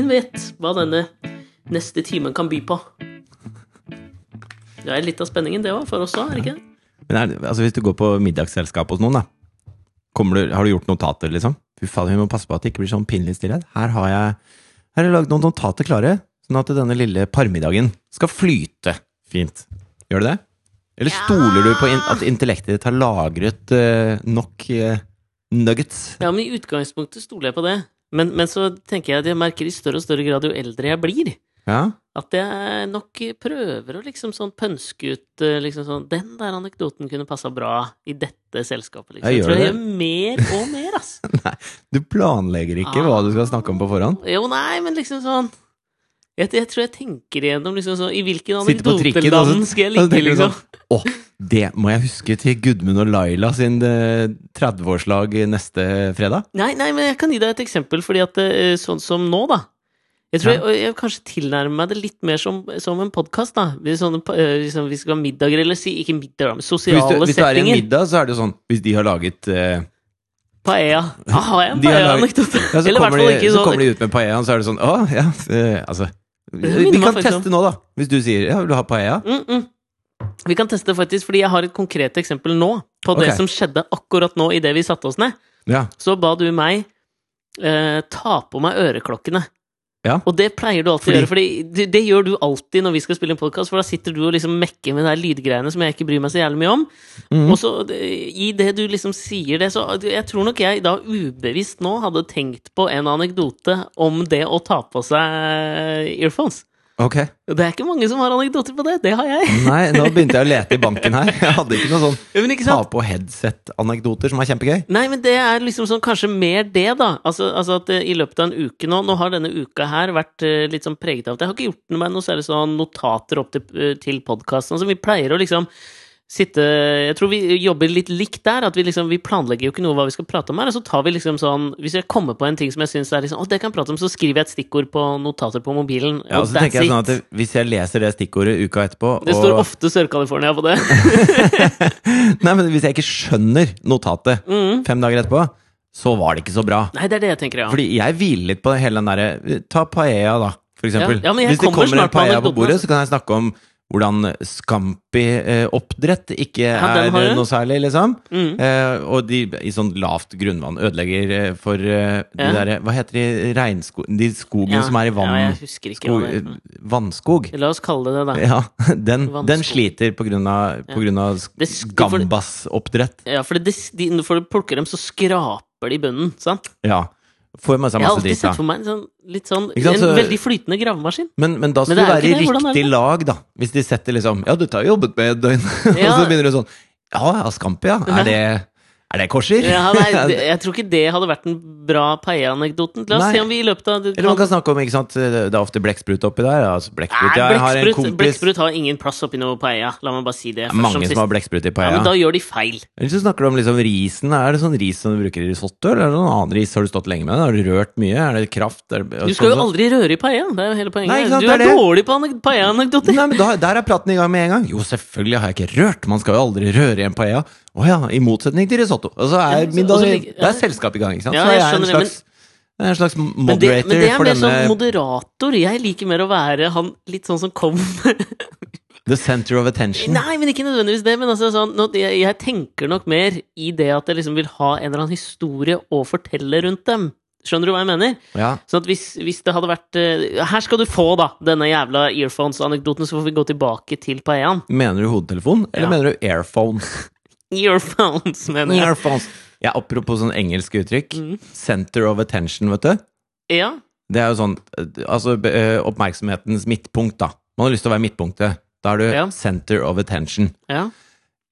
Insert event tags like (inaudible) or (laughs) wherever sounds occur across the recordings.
Ingen vet hva denne neste timen kan by på. Det er litt av spenningen, det òg, for oss òg, er det ikke? Men er, altså, hvis du går på middagsselskap hos noen, da. Du, har du gjort notater, liksom? Fy fader, vi må passe på at det ikke blir sånn pinlig stillhet. Her har jeg Her har jeg lagd noen notater klare, sånn at denne lille parmiddagen skal flyte fint. Gjør du det? Eller stoler du på in at intellektet ditt har lagret uh, nok uh, nuggets? Ja, men i utgangspunktet stoler jeg på det. Men, men så tenker jeg at jeg merker i større og større grad jo eldre jeg blir, Ja? at jeg nok prøver å liksom sånn pønske ut eh, liksom sånn Den der anekdoten kunne passa bra i dette selskapet, liksom. Ja, Jeg tror jeg gjør mer og mer, ass. (laughs) Nei, du planlegger ikke hva du skal snakke om på forhånd? Jo, nei, men liksom sånn jeg, jeg tror jeg tenker igjennom liksom sånn I hvilken anekdoteland skal jeg ligge, liksom? sånn, Å, det må jeg huske til Gudmund og Laila sin eh, 30-årslag neste fredag. Nei, nei, men jeg kan gi deg et eksempel, fordi at eh, sånn som nå, da Jeg tror Ja. jeg, jeg kanskje tilnærmer meg det litt mer som, som en podkast. Hvis, eh, liksom, vi skal ha middager, eller si Ikke middager, men Hvis sosiale du, hvis du er i en middag, så er det sånn Hvis de har laget eh, Paella. (laughs) Ah, har jeg en paella-anekdote? ja, så, kommer de, ikke så sånn kommer de ut med paellaen, så er det sånn Å, ja, eh, altså Vi, Vi kan teste nå, da. Hvis du sier ja, vil du ha paella? mm, mm. Vi kan teste faktisk, fordi jeg har et konkret eksempel nå på det Ok. som skjedde akkurat nå idet vi satte oss ned. Ja. Så ba du meg eh, ta på meg øreklokkene. Ja. Og det pleier du alltid å gjøre, Fordi det, det gjør du alltid når vi skal spille en podkast, for da sitter du og liksom mekker med de lydgreiene som jeg ikke bryr meg så jævlig mye om. Mm. Og så i det du liksom sier det, så jeg tror nok jeg da ubevisst nå hadde tenkt på en anekdote om det å ta på seg earphones. Ok. Og Det er ikke mange som har anekdoter på det. Det har jeg. Nei, nå (laughs) begynte jeg å lete i banken her. Jeg hadde ikke noe sånn ikke ta på headset-anekdoter som er kjempegøy. Nei, men det er liksom sånn kanskje mer det, da. Altså, altså at eh, i løpet av en uke nå Nå har denne uka her vært eh, litt sånn preget av at jeg har ikke gjort meg noe særlig sånn notater opp til, eh, til podkasten. Altså, vi pleier å liksom sitte Jeg tror vi jobber litt likt der. At vi liksom Vi planlegger jo ikke noe hva vi skal prate om her. Og så tar vi liksom sånn Hvis jeg kommer på en ting som jeg syns er liksom Å, det kan jeg prate om, så skriver jeg et stikkord på notater på mobilen. Ja, og og så tenker jeg sånn at det, Hvis jeg leser det stikkordet uka etterpå Det står ofte Sør-California på det. (laughs) Nei, men hvis jeg ikke skjønner notatet Mm. fem dager etterpå, så var det ikke så bra. Nei, det er det jeg tenker, ja. Fordi jeg hviler litt på hele den derre Ta paella, da, for eksempel. Ja, ja, Hvis det kommer kommer en paella på bordet, altså. så kan jeg snakke om hvordan Scampi-oppdrett ikke Ja, er jeg. noe særlig, liksom. Mm. Eh, og de i sånn lavt grunnvann ødelegger eh, for eh, de Ja. derre Hva heter de regnskog... De skogen Ja, som er i vann... Ja, jeg husker ikke skog, det vannskog. La oss kalle det det, da. Ja, (laughs) den, den sliter på grunn av, på grunn av gambas-oppdrett. Ja, for det, de, når du plukker dem, så skraper de bunnen, sant? Ja. Får masse, Jeg har alltid sett for meg en sånn, litt sånn En veldig flytende gravemaskin. Men, men da skal Men det du være i riktig lag, da. Hvis de setter liksom Ja, dette har jeg jobbet med et døgn. Ja. (laughs) Og så begynner du sånn Ja, ja, Scampi, ja. Er det, er det korser? Ja, nei, (laughs) jeg tror ikke det hadde vært den bra paella-anekdoten. La oss Nei. se om vi i løpet av Eller man kan snakke om, ikke sant Det er ofte blekksprut oppi der. Altså, blekksprut, Nei, har blekksprut, har ingen plass oppi noe paella. La meg bare si det. Først Mange som, som har blekksprut i ja, men da gjør de feil. Eller så snakker du om liksom risen. Er det sånn ris som du bruker i risotto, eller er det noen annen ris? Har du stått lenge med den? Har du rørt mye? Er det kraft? Er det, Du skal jo sånn- aldri røre i paella. Det er jo hele poenget. Nei, sant, du er, er dårlig på anek- paella-anekdoter. Nei, men da, Der er praten i gang med en gang. Jo, selvfølgelig har jeg ikke rørt. Man skal jo aldri røre i en paella. Å ja, i motsetning til risotto. Og så er Ja, så- middag ja. Det er selskap i gang, ikke sant. Ja, så jeg er en slags, det en slags Men det, moderator men det er mer sånn moderator. Jeg liker mer å være han litt sånn som kommer (laughs) The center of attention. Nei, men ikke nødvendigvis det. Men altså, sånn, jeg, jeg tenker nok mer i det at jeg liksom vil ha en eller annen historie å fortelle rundt dem. Skjønner du hva jeg mener? Ja. Sånn at hvis, hvis det hadde vært uh, Her skal du få, da, denne jævla earphones-anekdoten, så får vi gå tilbake til paeaen. Mener du hodetelefon, eller Ja. mener du airphones? (laughs) Earphones, mener jeg. Earphones. Ja, apropos sånn engelsk uttrykk. Mm. Center of attention, vet du. Ja. Det er jo sånn eh, Altså eh, oppmerksomhetens midtpunkt, da. Man har lyst til å være midtpunktet. Da er du Ja. center of attention. ja.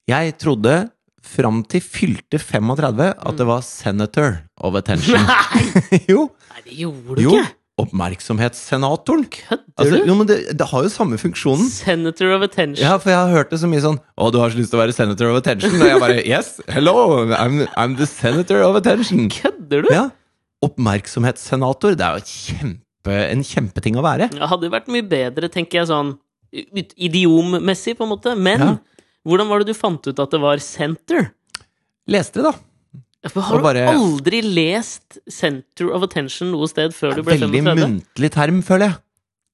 Jeg trodde fram til fylte 35 at det var senator of attention. (laughs) Nei! (laughs) jo, Nei, det gjorde du jo. ikke! Oppmerksomhetssenatoren. Kødder Altså, du? jo, men det, det har jo samme funksjonen. Senator of attention. Ja, for jeg har hørt det så mye sånn Å, du har så lyst til å være senator of attention? Og jeg bare Yes, hello, I'm, I'm the senator of attention. Kødder du? Ja. Oppmerksomhetssenator, det er jo kjempe, en kjempeting å være. Det hadde vært mye bedre, tenker jeg, sånn idiommessig, på en måte. Men Ja. hvordan var det du fant ut at det var center? Leste det, da. Har bare- du aldri lest Center of Attention noe sted før du ble Veldig muntlig term, føler jeg.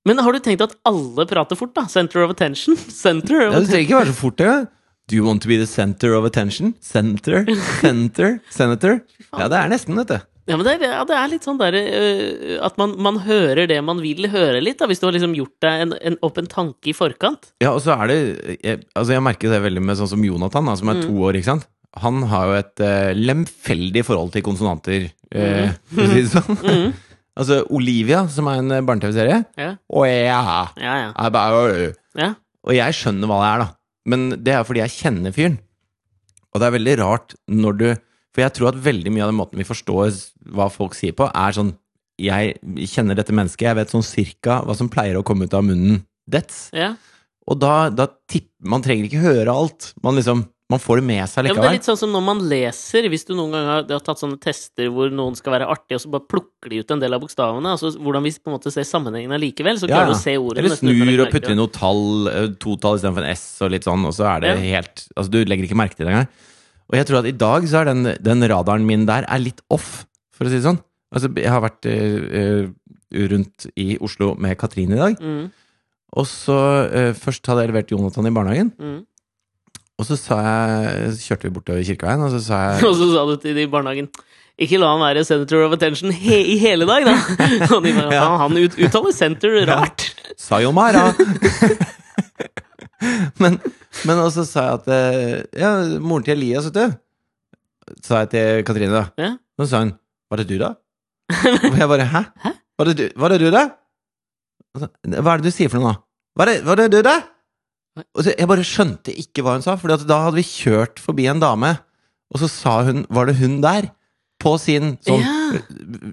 Men har du tenkt at alle prater fort, da? Center of Attention? (laughs) Center of ja, du trenger ikke være så fort det. Do you want to be the center of attention? Center? Center? Senator? (laughs) Ja, det er nesten, vet du. Ja, men det er, ja, det er litt sånn derre uh, At man, man hører det man vil høre litt, da, hvis du har liksom gjort deg en, en, opp en tanke i forkant. Ja, og så er det jeg, Altså, jeg merker det veldig med sånn som Jonathan, da, som er to år, ikke sant. Han har jo et uh, lemfeldig forhold til konsonanter, eh, for å si det sånn. (laughs) altså, Olivia, som er en eh, barne-TV-serie Ja, og ja, ja. ja. bare, øh. ja. Og jeg skjønner hva det er, da. Men det er fordi jeg kjenner fyren. Og det er veldig rart når du For jeg tror at veldig mye av den måten vi forstår hva folk sier på, er sånn Jeg kjenner dette mennesket, jeg vet sånn cirka hva som pleier å komme ut av munnen dets. ja. Og da, da tipper Man trenger ikke høre alt. Man liksom Man får det med seg Ja, men det er litt sånn som når man leser, hvis du noen gang har, tatt sånne tester hvor noen skal være artig, og så bare plukker de ut en del av bokstavene, altså hvordan vi på en måte ser sammenhengen allikevel, så Ja, klarer du å se ordet Eller snur og putter inn noe tall, to tall istedenfor en S og litt sånn, og så er det Ja. helt Altså, du legger ikke merke til det engang. Og jeg tror at i dag så er den, den radaren min der er litt off, for å si det sånn. Altså, jeg har vært eh, eh, rundt i Oslo med Katrine i dag, Mm, og så uh, Først hadde jeg levert Jonathan i barnehagen, mm. Og så sa jeg Så kjørte vi bortover Kirkeveien, og så sa jeg (laughs) Og så sa du til de i barnehagen ikke la han være senator of attention he i hele dag, da! (laughs) Og de bare, Ja. han ut uttaler center rart. Sayonara! (laughs) men, men også sa jeg at eh, Ja, moren til Elias, vet du. Sa jeg til Katrine, da. Ja. Så sa hun Var det du, da? Og jeg bare Hæ? Hæ? Var det du, var det du da? Så, Hva er det du sier for noe, da? Var det, var det du, da? Jeg bare skjønte ikke hva hun sa, for da hadde vi kjørt forbi en dame, og så sa hun Var det hun der? På sin sånn Ja.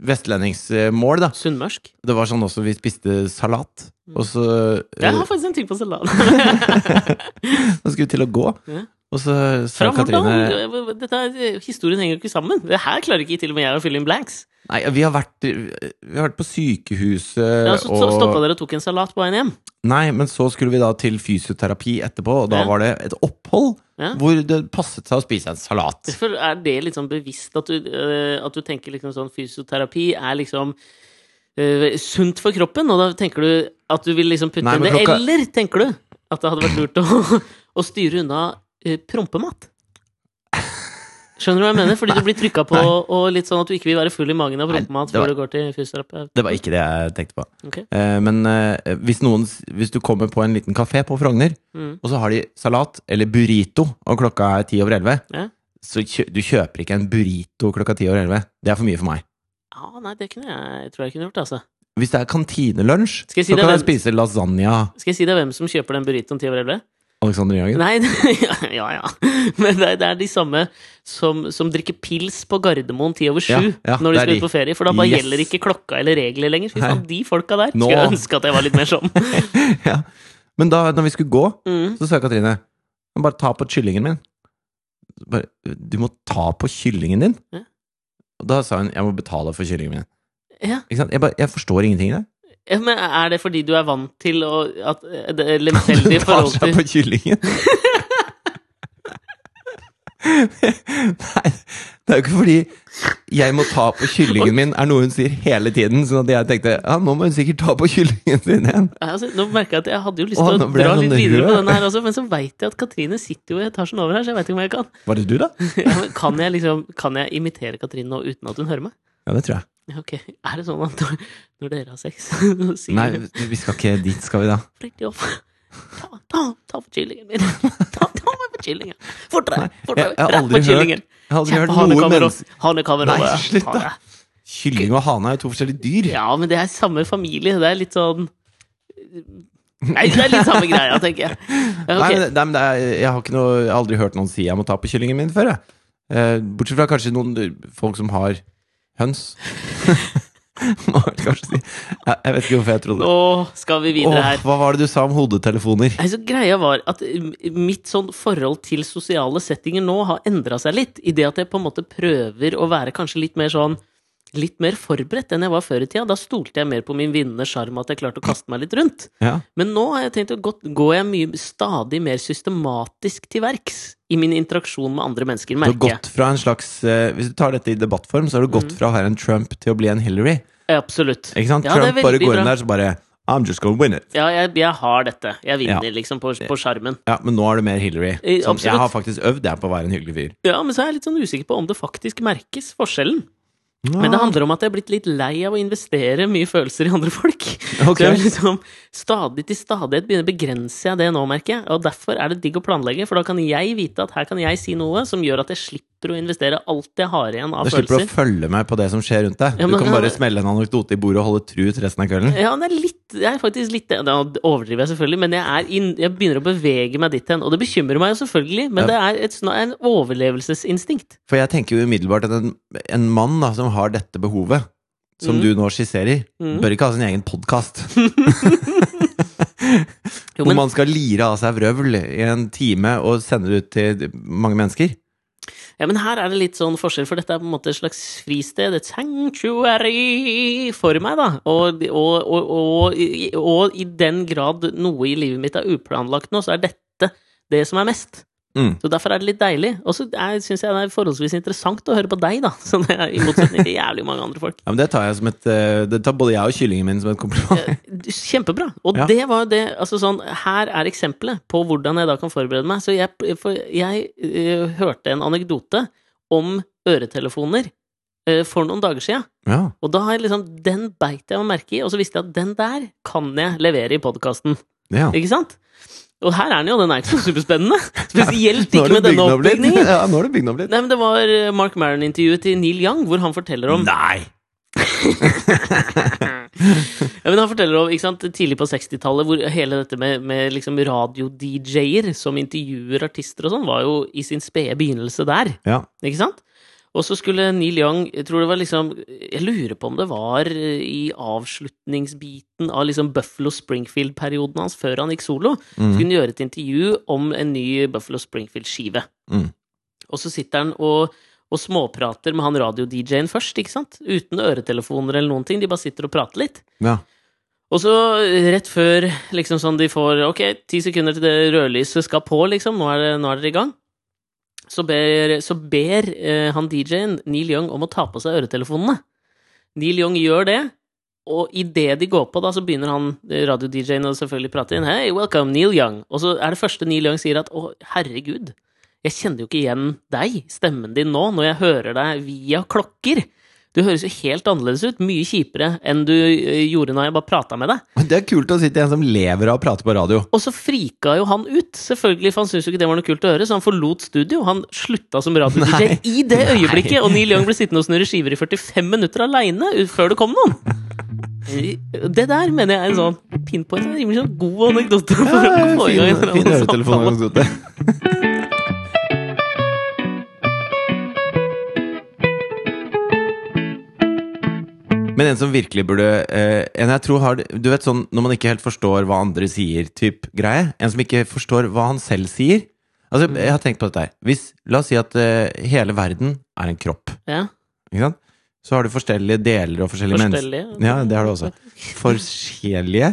vestlendingsmål, da. Sunnmørsk. Det var sånn også vi spiste salat, og så Jeg eh, har faktisk en ting på salat. (laughs) Da skulle vi til å gå, Ja. Og så sa Fra Katrine? Dette, er- historien henger jo ikke sammen. Det her klarer ikke til og med jeg å fylle inn blanks. Nei, vi har vært, vi har vært på sykehuset Ja, så og stoppa dere og tok en salat på veien hjem. Nei, men så skulle vi da til fysioterapi etterpå, og da Ja. var det et opphold Ja. hvor det passet seg å spise en salat. Er det litt sånn bevisst at du, eh, at du tenker liksom sånn fysioterapi er liksom uh, sunt for kroppen, og da tenker du at du vil liksom putte Nei, inn det, klokka- eller tenker du at det hadde vært lurt å, (laughs) å styre unna uh, prompemat? Skjønner du hva jeg mener? Fordi du blir trykka på, (laughs) og litt sånn at du ikke vil være full i magen av prompemat før du går til fysioterapeut. Det var ikke det jeg tenkte på. Okay. Uh, men uh, hvis, noen, hvis du kommer på en liten kafé på Frogner, Mm. og så har de salat eller burrito, og klokka er ti over elleve, Ja. så kjø, du kjøper ikke en burrito klokka ti over elleve. Det er for mye for meg. Ja, nei, det kunne jeg, tror jeg kunne gjort, altså. Hvis det er kantinelunsj, si så kan kan jeg spise lasagna. Skal jeg si deg hvem som kjøper den burritoen ti over elleve? Alexander Jager. Nei, (laughs) ja, ja. Men det er, er de samme som, som drikker pils på Gardermoen ti over sju Ja, ja, når de skal ut på ferie, for da bare Yes. gjelder ikke klokka eller regler lenger. Fy faen, de folka der Nå- skulle jeg ønske at jeg var litt mer sånn. (laughs) ja. Men da når vi skulle gå, Mm. så sa Katrine Bare ta på kyllingen min. Bare, du må ta på kyllingen din? Ja. Og da sa hun jeg må betale for kyllingen min. Ja. Ikke sant? Jeg, bare, jeg forstår ingenting i det. Ja, Men er det fordi du er vant til å, at det er (laughs) Du lemfeldig tar seg på kyllingen. (laughs) Nei, det er jo ikke fordi jeg må ta på kyllingen min, er noe hun sier hele tiden. Sånn at jeg tenkte ja, nå må hun sikkert ta på kyllingen sin igjen. altså, Nå merker jeg at jeg hadde jo lyst til å dra sånn litt videre på denne her også, men så veit jeg at Katrine sitter jo i etasjen over her, så jeg veit ikke om jeg kan. Var det du, da? (laughs) Ja, kan jeg liksom Kan jeg imitere Katrine nå uten at hun hører meg? Ja, det tror jeg. (laughs) Ok, Er det sånn at når, når dere har sex, (laughs) så sier Nei, vi skal ikke dit, skal vi da? (laughs) Ta, ta, ta på kyllingen min. Ta, ta meg på kyllingen. Fortere! jeg- fortere, jeg har Rett aldri på kyllingen. Jeg har aldri hørt noen noe hanekammer og Nei, slutt da. Kylling og hane er jo to forskjellige dyr. Ja, men det er samme familie. Det er litt sånn Nei, det er litt samme greia, tenker jeg. Okay. Nei, men, nei, men er, jeg, har noe, jeg har aldri hørt noen si jeg må ta på kyllingen min før. Jeg. Eh, bortsett fra kanskje noen folk som har høns. (laughs) Må vel kanskje si. Jeg, vet ikke hvorfor jeg trodde det. Nå skal vi videre Åh, her. hva var det du sa om hodetelefoner? Altså, greia var at mm, mitt sånn forhold til sosiale settinger nå har endra seg litt, i det at jeg på en måte prøver å være kanskje litt mer sånn Litt mer forberedt enn jeg var før i tida. Da stolte jeg mer på min vinnende sjarm, at jeg klarte å kaste meg litt rundt. Ja. Men nå har jeg tenkt å gå, går jeg mye, stadig mer systematisk til verks i min interaksjon med andre mennesker, Du har gått fra en slags uh, Hvis du tar dette i debattform, så har du Mm. fra å være en Trump til å bli en Hillary. Absolutt. Ikke sant? Ja, Trump bare går inn der så bare I'm just gonna win it. Ja, jeg, jeg har dette. Jeg vinner, Ja. liksom, på sjarmen. Ja, Men nå er du mer Hillary. Sånn, jeg har faktisk øvd jeg på å være en hyggelig fyr. Ja, men så er jeg litt sånn usikker på om det faktisk merkes, forskjellen. Men det handler om at jeg er blitt litt lei av å investere mye følelser i andre folk. (laughs) Okay. Så liksom stadig til stadighet begynner begrenser jeg det nå, merker jeg. Og derfor er det digg å planlegge, for da kan jeg vite at her kan jeg si noe som gjør at jeg slipper å investere alt jeg har igjen av følelser Du slipper å følge med på det som skjer rundt deg. Ja, du kan bare smelle en anekdote i bordet og holde trut resten av kvelden. Ja, det er litt Det er faktisk litt Da overdriver jeg selvfølgelig, men jeg, er inn, jeg begynner å bevege meg dit hen. Og det bekymrer meg jo selvfølgelig, men Ja. det er et, en overlevelsesinstinkt. For jeg tenker jo umiddelbart at en, en mann da, som har dette behovet, som Mm. du nå skisserer, Mm. bør ikke ha sin egen podkast. (laughs) (laughs) Hvor man skal lire av seg vrøvl i en time og sende det ut til mange mennesker. ja, men her er det litt sånn forskjell, for dette er på en måte et slags fristed, et sanctuary for meg, da. Og, og, og, og i den grad noe i livet mitt er uplanlagt nå, så er dette det som er mest. Mm. Så derfor er det litt deilig. Og så syns jeg det er forholdsvis interessant å høre på deg, da. (laughs) Sånn, er, I motsetning til jævlig mange andre folk. Ja, men det tar jeg som et eh, Det tar både jeg og kyllingen min som et kompliment. Kjempebra. Og Ja. det var det altså sånn, Her er eksempelet på hvordan jeg da kan forberede meg. Så jeg, for jeg uh, hørte en anekdote om øretelefoner uh, for noen dager sia. Ja. Og da har jeg liksom Den beit jeg meg merke i, og så visste jeg at den der kan jeg levere i podkasten. ja. Ikke sant? Og her er den jo, den er ikke så superspennende. (laughs) Spesielt ikke med denne oppbygningen. Ja, nå er det bygd opp litt. Nei, men Det var eh, Mark Maron-intervjuet til Neil Young, hvor han forteller om Nei! (laughs) Ja, men Han forteller om ikke sant, tidlig på 60-tallet, hvor hele dette med, med liksom radio-DJ-er som intervjuer artister og sånn, var jo i sin spede begynnelse der. Ja. Ikke sant? Og så skulle Neil Young Jeg tror det var liksom Jeg lurer på om det var eh, i avslutningsbiten av liksom Buffalo Springfield-perioden hans før han gikk solo. Mm. Skulle han gjøre et intervju om en ny Buffalo Springfield-skive. Mm. Og så sitter han og, og småprater med han radio-DJ-en først, ikke sant? Uten øretelefoner eller noen ting. De bare sitter og prater litt. ja. Og så rett før liksom sånn de får Ok, ti sekunder til det rødlyset skal på, liksom. Nå er, det, nå er dere i gang. Så ber, så ber eh, han DJ-en Neil Young om å ta på seg øretelefonene. Neil Young gjør det, og idet de går på, da, så begynner han eh, radio-DJ-en å prate inn. Hei, welcome, Neil Young. Og så er det første Neil Young sier at å, herregud, jeg kjenner jo ikke igjen deg, stemmen din nå, når jeg hører deg via klokker. Du høres jo helt annerledes ut, mye kjipere enn du eh, gjorde når jeg bare prata med deg. Det er kult å sitte en som lever av å prate på radio. Og så frika jo han ut, selvfølgelig, for han syntes jo ikke det var noe kult å høre, så han forlot studio. Han slutta som radio-DJ i det (laughs) øyeblikket, og Neil Young ble sittende og snurre skiver i 45 minutter aleine før det kom noen. Det der mener jeg er en sånn pinpoint, en rimelig sånn god anekdote. For Ja, å få i gang en fin, øretelefonanekdote. (laughs) Men en som virkelig burde eh, En jeg tror har Du vet sånn når man ikke helt forstår hva andre sier, typ greie. En som ikke forstår hva han selv sier. Altså, Mm. jeg har tenkt på dette her. Hvis, la oss si at eh, hele verden er en kropp. Ja, Ikke sant? Så har du forskjellige deler og forskjellige mennesker. Forskjellige. Ja, det har du også. Forskjellige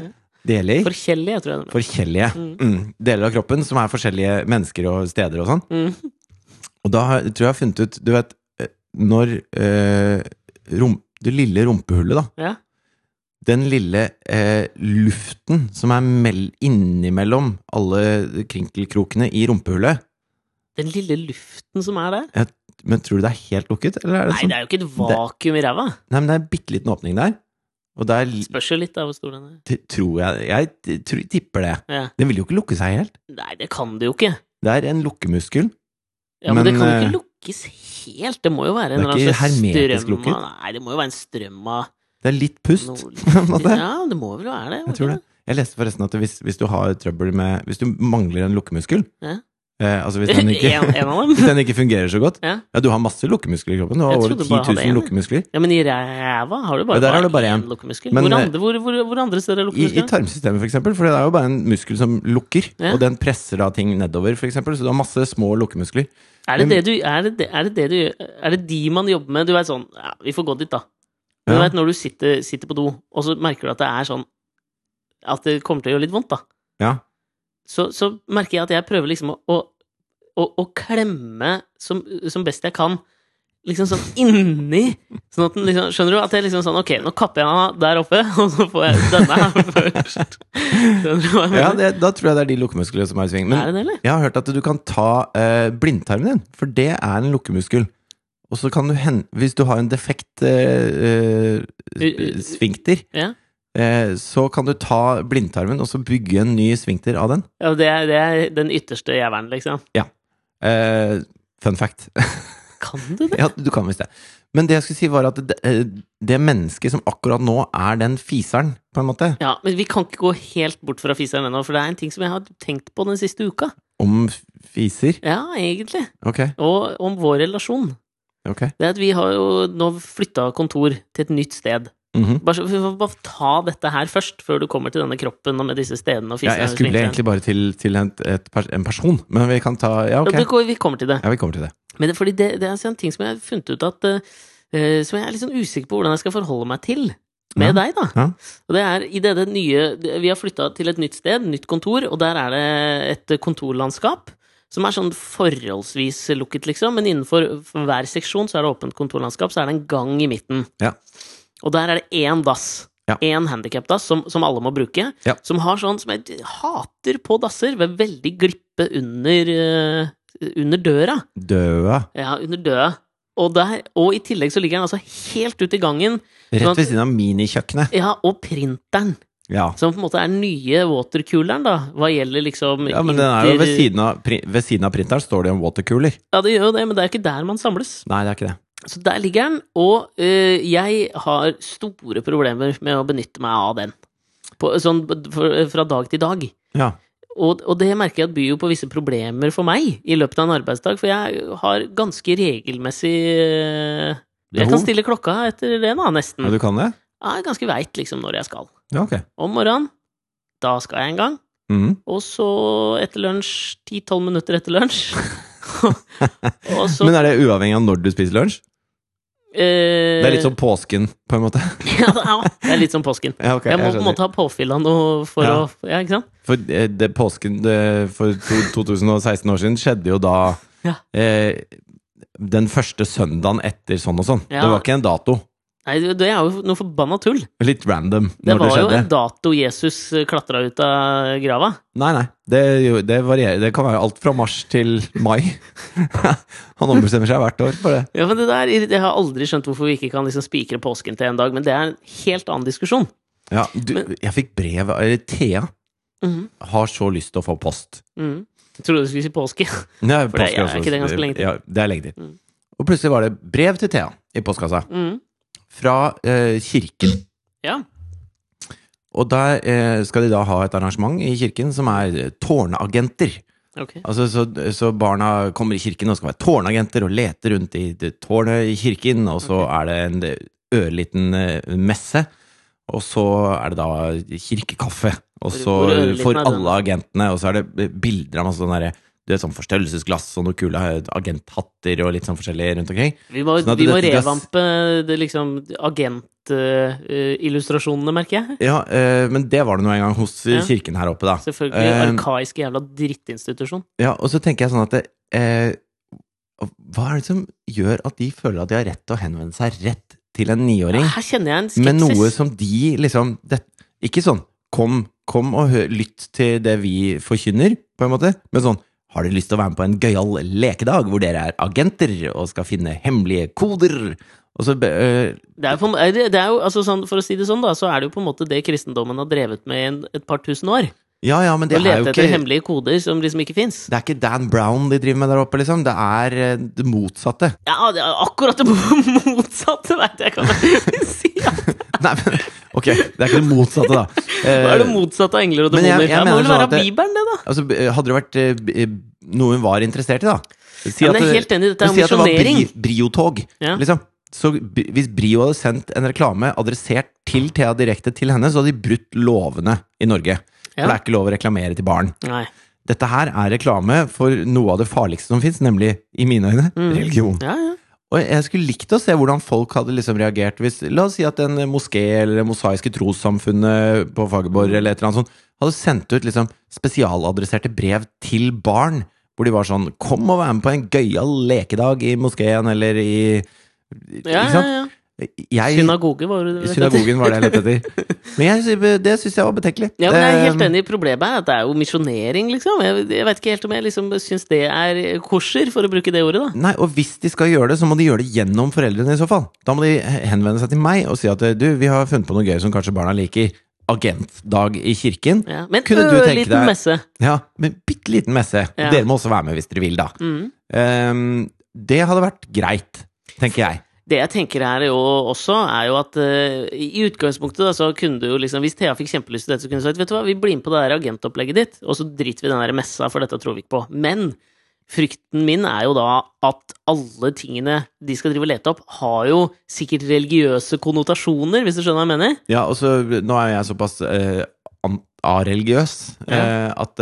deler. Forskjellige, tror jeg. Forskjellige mm. deler av kroppen som er forskjellige mennesker og steder og sånn. Mm. Og da har, tror jeg jeg har funnet ut Du vet, eh, når eh, rom, Det lille rumpehullet, da. Ja. Den lille eh, luften som er mell, innimellom alle krinkelkrokene i rumpehullet. Den lille luften som er der. Men tror du det er helt lukket? Eller er det Nei, sånn? det er jo ikke et vakuum i ræva. Nei, men det er en bitte liten åpning der. Og der Spørs jo litt av hvor stor den er. tror jeg Jeg tror, tipper det. Ja. Den vil jo ikke lukke seg helt. Nei, det kan det jo ikke. Det er en lukkemuskel. Ja, men, det kan jo ikke ikke lukkes helt. Det må jo være en er eller annen strøm av Nei, det må jo være en strøm av Det er litt pust. (laughs) på en måte. Ja, det må vel være det. Jeg tror det. Jeg leste forresten at hvis, hvis du har trøbbel med Hvis du mangler en lukkemuskel Ja. eh, Altså hvis den, (laughs) ikke, En, en (laughs) hvis den ikke fungerer så godt Ja. Ja, du har masse lukkemuskler i kroppen. Du har over 10 bare jeg hadde 000 en. lukkemuskler. Ja, men i ræva har du bare, Ja, du bare én en. lukkemuskel. Men, hvor, eh, andre, hvor, hvor, hvor andre steder er I, I tarmsystemet, for eksempel. For det er jo bare en muskel som lukker. Og den presser da ting nedover, for eksempel. Så du har masse små lukkemuskler. Er det det du er det, er det det du Er det de man jobber med? Du vet sånn ja, Vi får gå dit, da. Men du vet når du sitter, sitter på do, og så merker du at det er sånn At det kommer til å gjøre litt vondt, da. Ja. Så, så merker jeg at jeg prøver liksom å, å, å, å klemme som, som best jeg kan. Liksom sånn inni. Sånn at den liksom, skjønner du? At jeg liksom sånn Ok, nå kapper jeg av der oppe, (laughs) og så får jeg denne her (laughs) først. Ja, det, da tror jeg det er de lukkemusklene som er i sving. Men er det det, jeg har hørt at du kan ta eh, blindtarmen din, for det er en lukkemuskel. Og så kan du hende Hvis du har en defekt eh, eh, sfinkter, Ja. eh, så kan du ta blindtarmen og så bygge en ny svinkter av den. ja det, er, det er den ytterste jævelen, liksom. Eh, fun fact. (laughs) Kan du det? ja, du kan visst det. Men det jeg skulle si, var at det, eh, det mennesket som akkurat nå er den fiseren, på en måte, Ja, men vi kan ikke gå helt bort fra fiseren ennå, for det er en ting som jeg har tenkt på den siste uka. om fiser Ja, egentlig. Ok, Og om vår relasjon. ok. Det er at vi har jo nå flytta kontor til et nytt sted. Mhm. Bare, vi får bare ta dette her først, før du kommer til denne kroppen og med disse stedene og Ja, jeg skulle egentlig bare til, til en, et, en person, men vi kan ta Ja, ok. Ja, vi kommer til det. Ja, vi kommer til det. Men det, fordi det, det er en ting som jeg har funnet ut at uh, Som jeg er litt sånn usikker på hvordan jeg skal forholde meg til. Med Ja. deg, da. Ja. Og det er i det, det nye Vi har flytta til et nytt sted, nytt kontor, og der er det et kontorlandskap. Som er sånn forholdsvis lukket, liksom, men innenfor hver seksjon så er det åpent kontorlandskap, så er det en gang i midten. Ja. Og der er det én dass. Ja. Én handikapdass som, som alle må bruke. Ja. Som har sånn som jeg hater på dasser, ved veldig glippe under, eh, under døra. Døa. Ja, under døra. Og, der, og i tillegg så ligger den altså helt ute i gangen. Sånn Rett ved siden av minikjøkkenet. Ja, og printeren. Ja. Som på en måte er den nye watercooleren, da, hva gjelder liksom ja, men den er jo ved siden av, ved siden av printeren står det en watercooler. Ja, det gjør jo det, men det er ikke der man samles. Nei, det er ikke det. Så der ligger den, og øh, jeg har store problemer med å benytte meg av den. På, sånn fra dag til dag. Ja. Og, og det merker jeg at byr jo på visse problemer for meg i løpet av en arbeidsdag, for jeg har ganske regelmessig øh, Jeg kan stille klokka etter det, da, nesten. ja, du kan det? Jeg er ganske veit liksom når jeg skal. Ja, ok. Om morgenen, da skal jeg en gang. Mm. Og så etter lunsj, 10-12 minutter etter lunsj. (laughs) (laughs) Men er det uavhengig av når du spiser lunsj? Eh, Det er litt som påsken, på en måte. (laughs) ja, (laughs) det er- litt som påsken. Ja, okay, Jeg må på en måte ha påfyll av noe for Ja. å Ja, ikke sant? For eh, det påsken det, for 2016 år siden skjedde jo da Ja. eh, Den første søndagen etter sånn og sånn. Det var ikke en dato. Nei, det er jo noe forbanna tull. Litt random Det var det jo en dato Jesus klatra ut av grava. Nei, nei. Det, det varierer. Det kan være alt fra mars til mai. (laughs) Han ombestemmer seg hvert år for det. Ja, men det der, Jeg har aldri skjønt hvorfor vi ikke kan liksom spikre påsken til en dag, men det er en helt annen diskusjon. Ja, du, Men- jeg fikk brev Eller Thea Mhm, har så lyst til å få post. Mm. Jeg trodde du skulle si påske. (laughs) Ja, For det er påske også. ikke det ganske lenge til? Ja, det er lenge til. Mm. Og plutselig var det brev til Thea i postkassa. Mhm. Fra eh, kirken. Ja. Og der eh, skal de da ha et arrangement i kirken som er eh, tårnagenter. Okay. Altså, så, så barna kommer i kirken og skal være tårnagenter og lete rundt i tårnet i kirken, og så er det en ørliten eh, messe, og så er det da kirkekaffe. Og så får alle agentene, og så er det bilder av masse sånn derre du vet, sånn forstørrelsesglass og noen kule agenthatter og litt sånn forskjellig rundt omkring. Vi må, Sånn vi må det- revampe det liksom agentillustrasjonene, merker jeg. Ja, uh, men det var det nå en gang hos eh, Ja. kirken her oppe, da. Selvfølgelig. Uh, Arkaisk jævla drittinstitusjon. Ja, og så tenker jeg sånn at det, eh, Hva er det som gjør at de føler at de har rett til å henvende seg rett til en niåring Her kjenner jeg en skepsis. med noe som de liksom det, Ikke sånn kom, kom og hør, lytt til det vi forkynner, på en måte, men sånn har dere lyst til å være med på en gøyal lekedag hvor dere er agenter og skal finne hemmelige koder? Og så øh, Det er, er det er jo, altså sånn, For å si det sånn, da, så er det jo på en måte det kristendommen har drevet med i en, et par tusen år. Ja, ja, men det Å er jo lete etter hemmelige koder som liksom ikke fins. Det er ikke Dan Brown de driver med der oppe, liksom. Det er det motsatte. Ja, det er akkurat det (laughs) motsatte, veit jeg Jeg kan si. Ja. Nei, men ok, det er ikke det motsatte, da. Hva er det motsatte av engler og demoner? Det må jo vel sånn være at det- Bibelen, det, da? Altså, hadde det vært eh, eh, noe hun var interessert i, da Si Ja, men jeg er helt enig, dette er si at det var. Bri- Brio-tog, Ja. liksom. Så hvis Brio hadde sendt en reklame adressert til Thea direkte til henne, så hadde de brutt lovene i Norge. For det er ikke lov å reklamere til barn. Nei. Dette her er reklame for noe av det farligste som fins, nemlig, i mine øyne, Mm. religion. Ja, ja. Og jeg skulle likt å se hvordan folk hadde liksom reagert hvis La oss si at en moské eller det mosaiske trossamfunnet på Fagerborg eller et eller annet sånt hadde sendt ut liksom spesialadresserte brev til barn hvor de var sånn Kom og vær med på en gøyal lekedag i moskeen, eller i Ja, ja, ja. Jeg, Synagoge, var det. Synagogen var det jeg lette etter. (laughs) Men jeg, det syns jeg var betenkelig. Ja, men jeg er helt enig enig. Problemet er at det er jo misjonering, liksom. Jeg, jeg vet ikke helt om jeg liksom syns det er korser, for å bruke det ordet, da. Nei, og hvis de skal gjøre det, så må de gjøre det gjennom foreldrene i så fall. Da må de henvende seg til meg og si at du, vi har funnet på noe gøy som kanskje barna liker. Agentdag i kirken. Ja. Men Kunne du tenke ørliten deg- messe. Ja, men bitte liten messe. Ja. Dere må også være med hvis dere vil, da. Mm. Um, det hadde vært greit, tenker jeg. Det jeg tenker her jo også, er jo at uh, i utgangspunktet da, så kunne du jo liksom Hvis Thea fikk kjempelyst til dette, så kunne du sagt vet du hva, vi blir med på det der agentopplegget ditt, og så driter vi i den der messa, for dette tror vi ikke på. Men frykten min er jo da at alle tingene de skal drive og lete opp, har jo sikkert religiøse konnotasjoner, hvis du skjønner hva jeg mener? Ja, og så Nå er jeg såpass uh, areligiøs areligiøs eh, at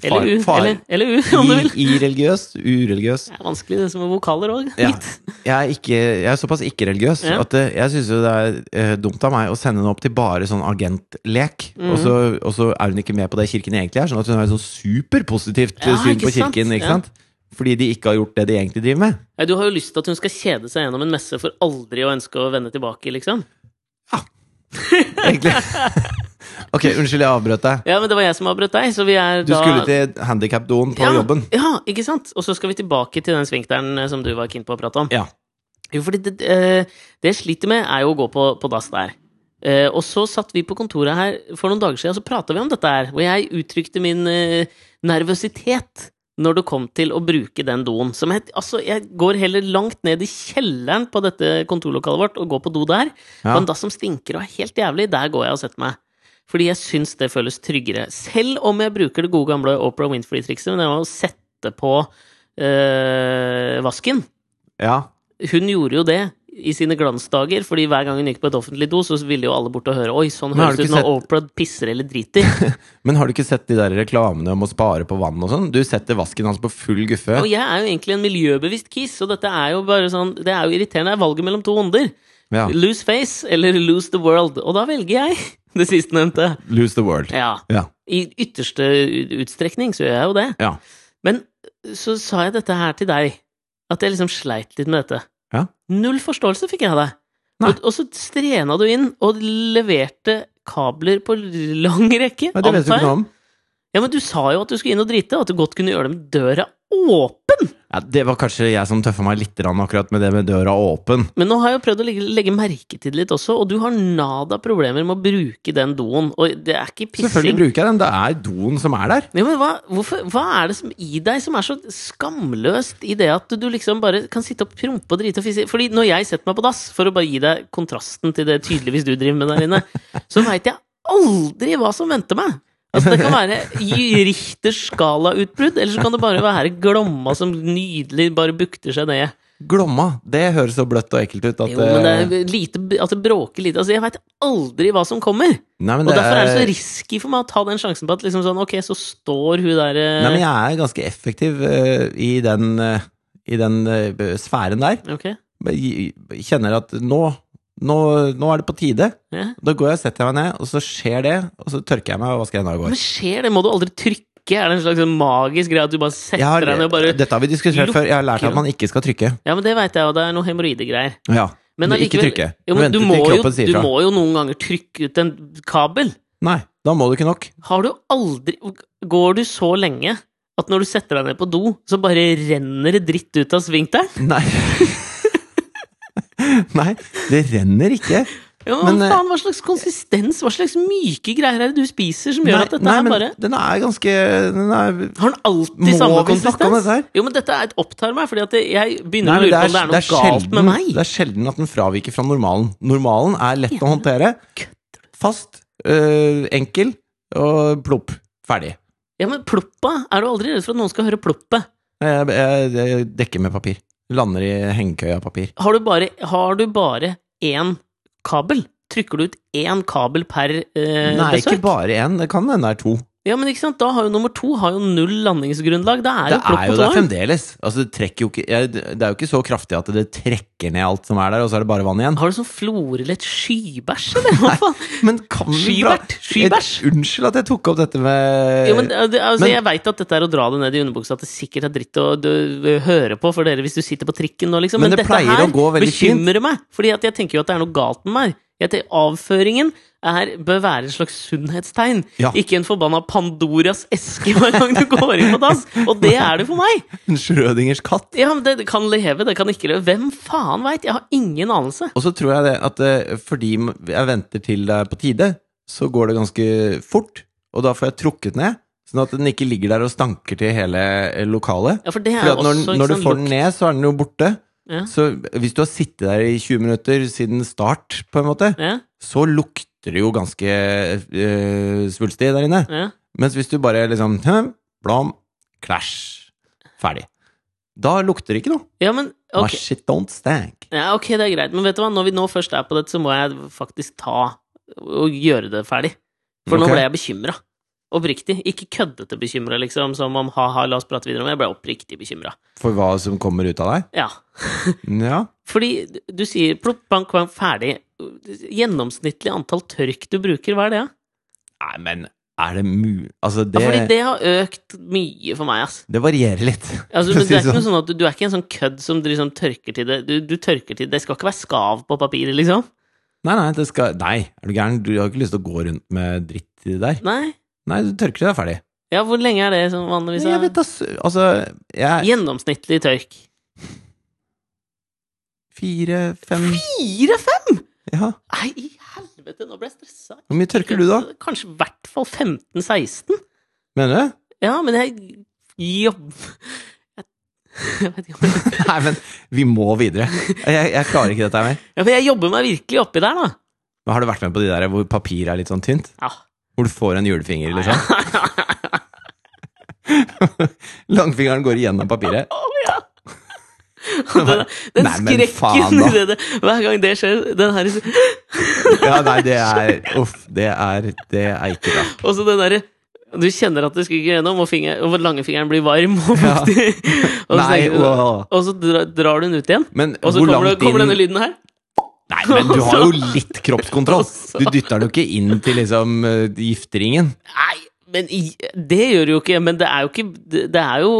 eh, Eller U, eller, eller U, om du vil. Ireligiøs, ureligiøs Det er vanskelig, det som er vokaler òg. Ja. (laughs) Jeg jeg er såpass ikke-religiøs Ja. at eh, jeg syns jo det er eh, dumt av meg å sende henne opp til bare sånn agentlek. mm. Og, så, og så er hun ikke med på det kirken egentlig er, sånn at hun har et sånn superpositivt eh, Ja, syn på kirken. sant? ikke sant? Fordi de ikke har gjort det de egentlig driver med. Ja, Du har jo lyst til at hun skal kjede seg gjennom en messe for aldri å ønske å vende tilbake, liksom. (laughs) Egentlig. ok, unnskyld, jeg avbrøt deg. Ja, men det var jeg som avbrøt deg, så vi er Du da skulle til handikapdoen på ja, jobben. Ja, ikke sant? Og så skal vi tilbake til den svinkteren eh, som du var keen på å prate om. Ja. Jo, fordi det, eh, det jeg sliter med, er jo å gå på, på dass der. Eh, og så satt vi på kontoret her for noen dager siden, og så prata vi om dette her. Hvor jeg uttrykte min eh, nervøsitet når det kom til å bruke den doen. Som jeg, altså, jeg går heller langt ned i kjelleren på dette kontorlokalet vårt og går på do der. Ja. På en dass som stinker og er helt jævlig, der går jeg og setter meg. Fordi jeg syns det føles tryggere. Selv om jeg bruker det gode gamle Oprah Winfrey-trikset med å sette på øh, vasken. ja. Hun gjorde jo det i sine glansdager, fordi hver gang hun gikk på et offentlig do, så ville jo alle bort og høre Oi, sånn høres det ut når Oprah pisser eller driter. (laughs) Men har du ikke sett de der reklamene om å spare på vann og sånn? Du setter vasken hans på full guffe. Og jeg er jo egentlig en miljøbevisst kiss, og dette er jo bare sånn Det er jo irriterende. Det er valget mellom to onder. Ja. Lose face eller lose the world. Og da velger jeg (laughs) det sistnevnte. Lose the world. Ja. Ja. I ytterste utstrekning så gjør jeg jo det. Ja. Men så sa jeg dette her til deg, at jeg liksom sleit litt med dette. Ja. Null forståelse fikk jeg av deg. Og, og så strena du inn og leverte kabler på lang rekke, Men det vet du ikke noe om. Ja, men du sa jo at du skulle inn og drite, og at du godt kunne gjøre det med døra åpen! Ja, det var kanskje jeg som tøffa meg litt akkurat med det med døra åpen. Men nå har jeg jo prøvd å legge, legge merke til det litt også, og du har nada problemer med å bruke den doen. Og det er ikke pissing. Selvfølgelig bruker jeg den. Det er doen som er der. Ja, men hva, hvorfor, hva er det som i deg som er så skamløst i det at du liksom bare kan sitte og prompe og drite og fisse? Fordi når jeg setter meg på dass, for å bare gi deg kontrasten til det tydeligvis du driver med der inne, (laughs) så veit jeg aldri hva som venter meg. Altså Det kan være Richters skalautbrudd, eller så kan det bare være Glomma som nydelig bare bukter seg ned. Glomma. Det høres så bløtt og ekkelt ut at Jo, men det eh, er lite, at det bråker lite. Altså Jeg veit aldri hva som kommer. Nei, men Og derfor er det så risky for meg å ta den sjansen på at liksom sånn, ok, så står hun der eh, Nei, men jeg er ganske effektiv uh, i den, uh, i den uh, sfæren der. Ok, Jeg kjenner at nå, nå, nå er det på tide. ja. Da går jeg og setter meg ned, og så skjer det, og så tørker jeg meg og vasker hendene og går. Men skjer det? Må du aldri trykke? Er det en slags sånn magisk greie at du bare setter har, deg ned og bare Dette har vi diskutert før. Jeg har lært at man ikke skal trykke. Ja, men det veit jeg, og det er noe hemoroidegreier. Ja, Men men ikke trykke. Jo, men du må, jo, du må jo noen ganger trykke ut en kabel. Nei, da må du ikke nok. Har du aldri Går du så lenge at når du setter deg ned på do, så bare renner det dritt ut av svingteren? Nei. (laughs) Nei, det renner ikke. Ja, men, Men, eh, faen, hva slags konsistens, hva slags myke greier er det du spiser som gjør Nei, at dette nei, er bare den er ganske den er, Har den alltid samme konsistens? Jo, men dette er et opptar meg, fordi at jeg begynner Nei, å lure på om det er noe det er galt sjelden, med meg. Det er sjelden at den fraviker fra normalen. Normalen er lett å håndtere. Fast, øh, enkel og plopp. Ferdig. Ja, men ploppa? Er du aldri redd for at noen skal høre ploppet? Jeg, jeg, jeg dekker med papir. Lander i hengekøya papir. Har du bare, har du bare én kabel? Trykker du ut én kabel per eh, Nei, besøk? ikke bare én. Det kan hende det er to. Ja, men ikke sant? Da har jo nummer to har jo null landingsgrunnlag. Det er Det jo er jo det fremdeles. Altså, det, jo ikke, det er jo ikke så kraftig at det trekker ned alt som er der, og så er det bare vann igjen. Har du sånn florlett skybæsj, eller hva faen? Men kan Skybert? Skybæsj? Unnskyld at jeg tok opp dette med Jo, men, det, altså, men- jeg veit at dette er å dra det ned i underbuksa, at det sikkert er dritt å du, høre på for dere hvis du sitter på trikken nå, liksom. Men Men, det dette her bekymrer meg, fordi jeg tenker jo at det er noe galt med meg. Tenker, avføringen er, bør være et slags sunnhetstegn, Ja. ikke en forbanna Pandoras eske hver gang du går inn på dass. Og det er det for meg! (laughs) en Schrødingers katt. Ja, men det, kan leve, det kan ikke leve. Hvem faen veit? Jeg har ingen anelse. Og så tror jeg det at eh, fordi jeg venter til det er på tide, så går det ganske fort, og da får jeg trukket ned. Sånn at den ikke ligger der og stanker til hele eh, lokalet. Ja, for det er Fordi at når, også når du får den ned, så er den jo borte. Ja. Så hvis du har sittet der i 20 minutter siden start, på en måte, Ja, så lukter det jo ganske øh, svulstig der inne. ja. Mens hvis du bare liksom hm, Blom, clash, ferdig. Da lukter det ikke noe. ja, men My shit don't stank. Ja, ok, det er greit. Men vet du hva, når vi nå først er på dette, så må jeg faktisk ta og gjøre det ferdig. For nå ble jeg bekymra. Oppriktig. Ikke køddete bekymra, liksom, som om ha-ha, la oss prate videre om det. Jeg ble oppriktig bekymra. For hva som kommer ut av deg? Ja. (laughs) Ja. Fordi du sier plopp, bank, bank, ferdig. Gjennomsnittlig antall tørk du bruker, hva er det? Nei, men er det mulig Altså, Ja, fordi det har økt mye for meg, ass. det varierer litt. (laughs) Altså, men det er ikke sånn. noe sånn at du, du er ikke en sånn kødd som du liksom tørker til det. Du, du tørker til Det skal ikke være skav på papiret, liksom. Nei, nei, det skal Nei, er du gæren? Du har ikke lyst til å gå rundt med dritt i det der? Nei. Nei, du tørker deg er ferdig. Ja, hvor lenge er det sånn vanligvis? Jeg vet ass, Altså, jeg Gjennomsnittlig tørk. Fire, fem Fire-fem?! Ja. Nei, i helvete, nå ble jeg stressa. Hvor mye tørker du, da? Kanskje i hvert fall 15-16. Mener du? Ja, men jeg jobber jeg, jeg vet ikke om jeg, (laughs) Nei, men vi må videre. Jeg, jeg klarer ikke dette her mer. ja, for jeg jobber meg virkelig oppi der, da. Men Har du vært med på de der hvor papiret er litt sånn tynt? Ja. Hvor du får en julefinger, liksom? (laughs) Langfingeren går igjennom papiret. Å, ja. (laughs) Den, den Nei, faen, skrekken i det, det Hver gang det skjer, den her (laughs) Ja, nei, det er Uff, det er, det er ikke bra. Og så den derre Du kjenner at det skriker gjennom, og, finger, og langfingeren blir varm og Ja. og, så Nei, og så dra, drar du den ut igjen, Men og så kommer, det, kommer denne lyden her. Nei, men du har jo litt kroppskontroll. Du dytter den jo ikke inn til liksom eh, gifteringen. Nei, men det gjør du jo ikke. Men det er jo ikke Det det er jo,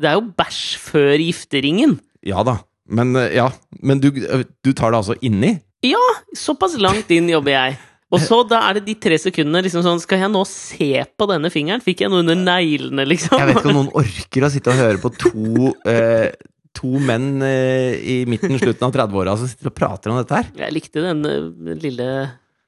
det er jo bæsj før gifteringen. Ja da. Men eh, ja, men du, eh, du tar det altså inni? Ja, såpass langt inn jobber jeg. Og så da er det de tre sekundene liksom sånn Skal jeg nå se på denne fingeren? Fikk jeg noe under neglene, liksom? Jeg vet ikke om noen orker å sitte og høre på to, (laughs) eh, to menn eh, i midten, slutten av 30-åra som sitter og prater om dette her. Jeg likte den eh, lille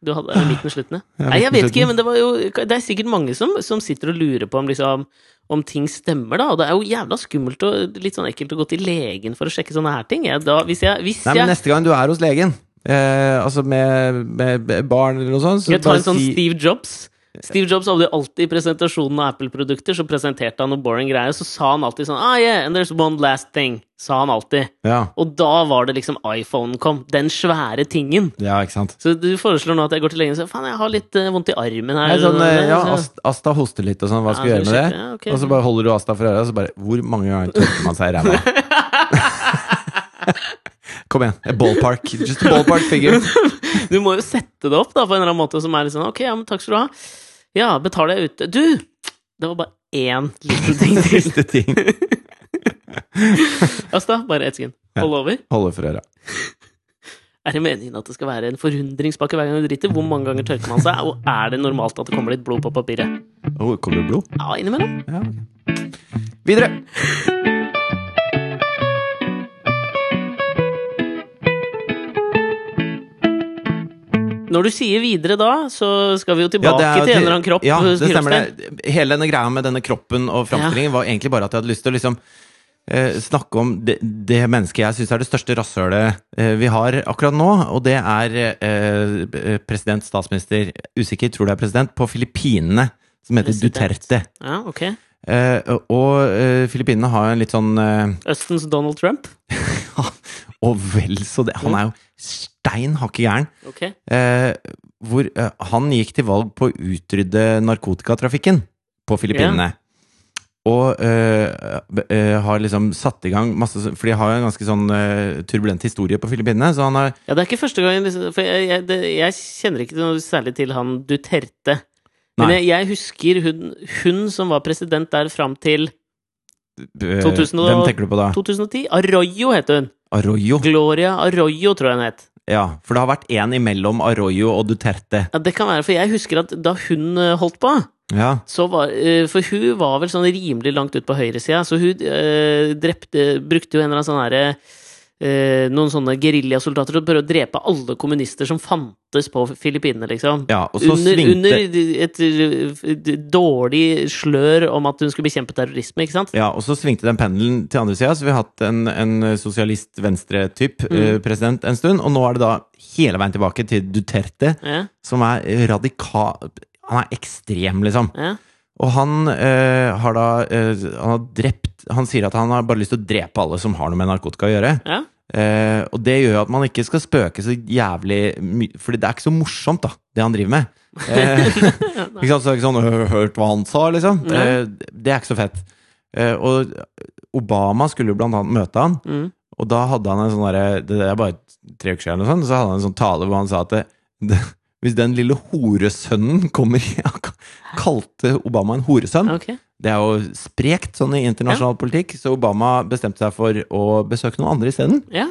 du hadde midten slutten. ja. Nei, jeg vet ikke, men det var jo Det er sikkert mange som, som sitter og lurer på om liksom om ting stemmer, da. Og det er jo jævla skummelt og litt sånn ekkelt å gå til legen for å sjekke sånne her ting. Jeg, da, hvis jeg, hvis Nei, men jeg neste gang du er hos legen, eh, altså med, med barn eller noe sånt, så jeg ta en sånn si Steve Jobs? Steve Jobs hadde alltid i presentasjonen av Apple-produkter, så presenterte han noe boring greier, så sa han alltid sånn Ah, yeah, and there's one last thing. Sa han alltid. Ja, Og da var det liksom iPhonen kom. Den svære tingen. ja, ikke sant. Så du foreslår nå at jeg går til legen og sier faen, jeg har litt eh, vondt i armen her. Nei, sånn, eh, ja, Så- Ast- Asta hoster litt og sånn, hva skal vi Ja, gjøre med det? ja, ok. Og så bare holder du Asta for øret, og så bare Hvor mange ganger tørker man seg i ræva? (laughs) Kom igjen. a Ballpark. Just a ballpark figure. (laughs) Du må jo sette det opp da, på en eller annen måte som er litt sånn Ok, ja, men takk skal du ha. Ja, betaler jeg ute. Du! Det var bare én liten ting (laughs) til. Siste ting. (laughs) Asta, bare ett sekund. Hold over. Holder for øra. Er det meningen at det skal være en forundringspakke hver gang du driter? Hvor mange ganger tørker man seg? Og er det normalt at det kommer litt blod på papiret? Oh, kommer det blod? Ja, innimellom. Ja. Videre! Når du sier videre da, så skal vi jo Ja, tilbake det er til en eller annen kropp. Ja, det stemmer det. Hele denne greia med denne kroppen og framstillingen var egentlig bare at jeg hadde lyst til å liksom eh, snakke om det, det mennesket jeg syns er det største rasshølet eh, vi har akkurat nå, og det er eh, president, statsminister, usikker, tror det er president, på Filippinene, som heter President. Duterte. Ja, ok. Eh, og eh, Filippinene har en litt sånn eh, Østens Donald Trump. (laughs) Og vel så det. Han er jo stein hakke gæren. Ok. Eh, hvor han gikk til valg på å utrydde narkotikatrafikken på Filippinene. Og øh, øh, har liksom satt i gang masse For de har jo en ganske sånn øh, turbulent historie på Filippinene. Så han har Ja, det er ikke første gang liksom, For jeg, jeg, det, jeg kjenner ikke noe særlig til han Duterte. Men jeg, jeg husker hun, hun som var president der fram til øh, 2000 Hvem tenker du på da? 2010. Arroyo het hun. Arroyo. Gloria Arroyo, tror jeg hun het. Ja, for det har vært én imellom Arroyo og Duterte. Ja, det kan være, for jeg husker at da hun eh, holdt på Ja, så var, eh, For hun var vel sånn rimelig langt ut på høyresida, så hun øh, drepte Brukte jo en eller annen sånn herre eh, Noen sånne geriljasoldater som prøvde å drepe alle kommunister som fantes på Filippinene, liksom. ja under, svingte under et, dårlig slør om at hun skulle bekjempe terrorisme, ikke sant? Ja, og så svingte den pendelen til andre sida, så vi har hatt en, en sosialist-venstre-typ Mm. eh, president en stund, og nå er det da hele veien tilbake til Duterte, Ja, som er radikal Han er ekstrem, liksom. ja. Og han eh, har da eh, Han har drept Han sier at han har bare lyst til å drepe alle som har noe med narkotika å gjøre. ja. Eh, og det gjør jo at man ikke skal spøke så jævlig mye Fordi det er ikke så morsomt, da, det han driver med. (laughs) Eh, (laughs) ikke sant, så er det ikke sånn «Øh, Hørt hva han sa, liksom. Eh, det er ikke så fett. Eh, og Obama skulle jo blant annet møte han, Mm. og da hadde han en sånn derre Det er bare tre uker siden, eller sånn, så hadde han en sånn tale hvor han sa at det, det, hvis den lille horesønnen kommer ja, (laughs) kalte Obama en horesønn. Okay. Det er jo sprekt sånn i internasjonal politikk, så Obama bestemte seg for å besøke noen andre isteden. Ja.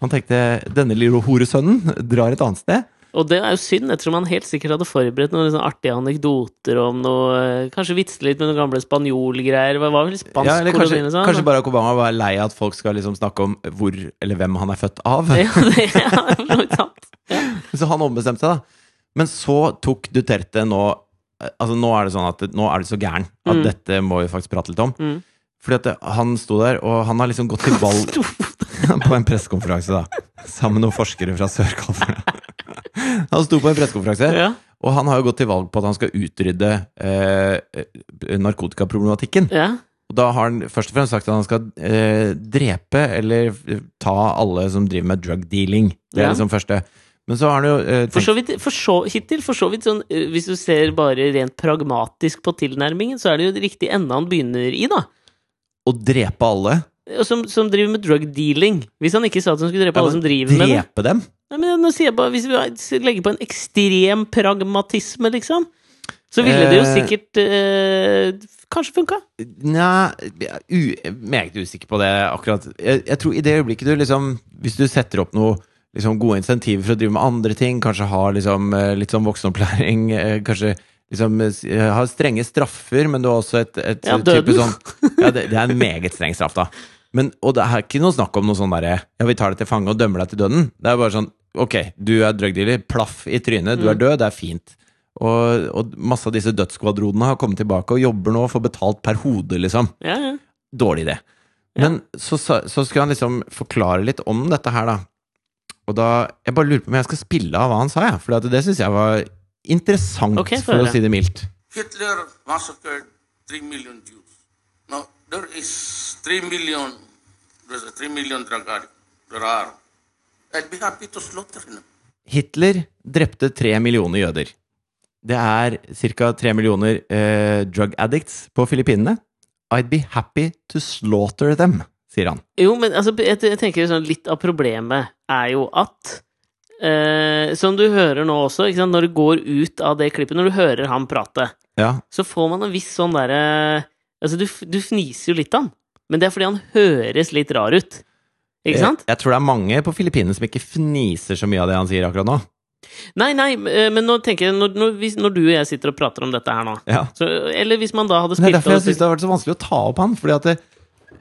Han tenkte denne lille horesønnen drar et annet sted. Og det er jo synd, Jeg tror han helt sikkert hadde forberedt noen liksom artige anekdoter om noe Kanskje vitse litt med noen gamle spanjolgreier. Hva var vel spansk Ja, eller kanskje, koloni sånn? kanskje Barack Obama var lei av at folk skal liksom snakke om hvor eller hvem han er født av. Ja, det er for så vidt sant. Ja. Så han ombestemte seg, da. Men så tok Duterte nå Altså Nå er det sånn at nå er det så gæren at Mm. dette må vi faktisk prate litt om. Mm. Fordi at han sto der, og han har liksom gått til (laughs) valg (laughs) på en pressekonferanse, da. Sammen med noen forskere fra Sør-California. (laughs) Han sto på en pressekonferanse, Ja. og han har jo gått til valg på at han skal utrydde eh, narkotikaproblematikken. ja. Og da har han først og fremst sagt at han skal eh, drepe eller ta alle som driver med drug dealing. Det er Ja. liksom første. Men så har han jo eh, For så vidt, for så, hittil, for så vidt sånn eh, Hvis du ser bare rent pragmatisk på tilnærmingen, så er det jo riktig ende han begynner i, da. å drepe alle. Som, som driver med drug dealing. Hvis han ikke sa at han skulle drepe Ja, alle som driver med det. Drepe dem? Nei, men nå sier jeg bare, Hvis vi legger på en ekstrem pragmatisme, liksom, så ville det jo Eh. sikkert eh, kanskje funka. Nja, meget usikker på det akkurat. Jeg, jeg tror i det øyeblikket du liksom Hvis du setter opp noe liksom gode insentiver for å drive med andre ting, kanskje ha liksom eh, litt sånn voksenopplæring, (laughs) eh, kanskje liksom eh, ha strenge straffer, men du har også et, et Ja, type sånn Ja, det, det er en meget streng straff, da. Men, og det er ikke noe snakk om noe sånn derre Ja, vi tar deg til fange og dømmer deg til døden. Det er bare sånn Ok, du er drugdealer, plaff i trynet, du er Mm. død, det er fint. Og, og masse av disse dødsskvadronene har kommet tilbake og jobber nå og får betalt per hode, liksom. Ja, ja. Dårlig idé. Men så, sa- så skulle han liksom forklare litt om dette her, da. Og da Jeg bare lurer på om jeg skal spille av hva han sa, jeg. For det syns jeg var interessant, okay, få for å si det mildt. Hitler massacred 3 million Jews. Now, there is 3 million, there's a 3 million drug addicts. There are. I'd be happy to slaughter them. Hitler drepte tre millioner jøder. Det er ca. tre millioner eh, drug addicts på Filippinene. I'd be happy to slaughter them, sier han. Jo, men altså, jeg, tenker sånn, litt av problemet er jo at eh, Som du hører nå også, sant? når du går ut av det klippet, når du hører han prate, Ja, så får man en viss sånn derre Altså, du, du fniser jo litt av han, men det er fordi han høres litt rar ut. Ikke sant? Jeg, jeg tror det er mange på Filippinene som ikke fniser så mye av det han sier akkurat nå. Nei, nei, eh, men nå tenker jeg Når, når, når du og jeg sitter og prater om dette her nå Ja. så, Eller hvis man da hadde spilt Det er derfor jeg syns det har vært så vanskelig å ta opp han. Fordi at det,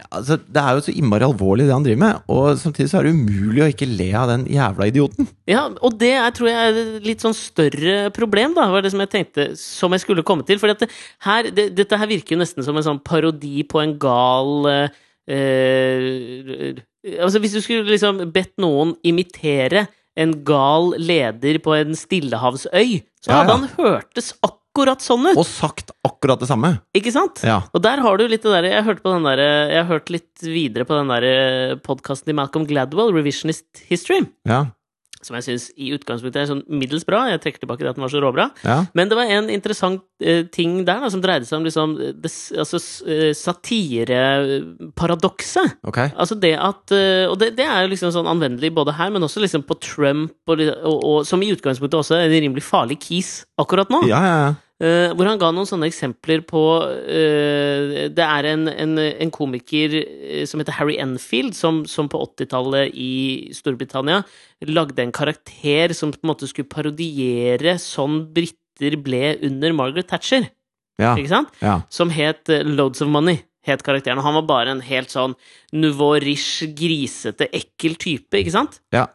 altså, det er jo så innmari alvorlig det han driver med, og samtidig så er det umulig å ikke le av den jævla idioten. Ja, og det er, tror jeg er et litt sånn større problem, da, var det som jeg tenkte som jeg skulle komme til. For det, her, det, dette her virker jo nesten som en sånn parodi på en gal eh, eh, Altså, hvis du skulle liksom bedt noen imitere en gal leder på en stillehavsøy, så Ja, hadde ja. han hørtes akkurat sånn ut! Og sagt akkurat det samme. Ikke sant? Ja. Og der har du litt det derre Jeg hørte på den der, Jeg har hørt litt videre på den der podkasten til Malcolm Gladwell, Revisionist History. ja. Som jeg syns i utgangspunktet er sånn middels bra. Jeg trekker tilbake det at den var så råbra. Ja. Men det var en interessant eh, ting der da, som dreide seg om liksom, det, altså, eh, satireparadokset. Ok. Altså det at eh, Og det, det er jo liksom sånn anvendelig både her, men også liksom på Trump, og, og, og som i utgangspunktet også er en rimelig farlig kis akkurat nå. Ja, ja, ja. Eh, hvor han ga noen sånne eksempler på uh, Det er en, en, en komiker eh, som heter Harry Enfield, som, som på 80-tallet i Storbritannia lagde en karakter som på en måte skulle parodiere sånn briter ble under Margaret Thatcher. Ja. Ikke sant? ja. Som het Loads of Money. Het karakteren. Og han var bare en helt sånn nouveau riche, grisete, ekkel type, ikke sant? ja.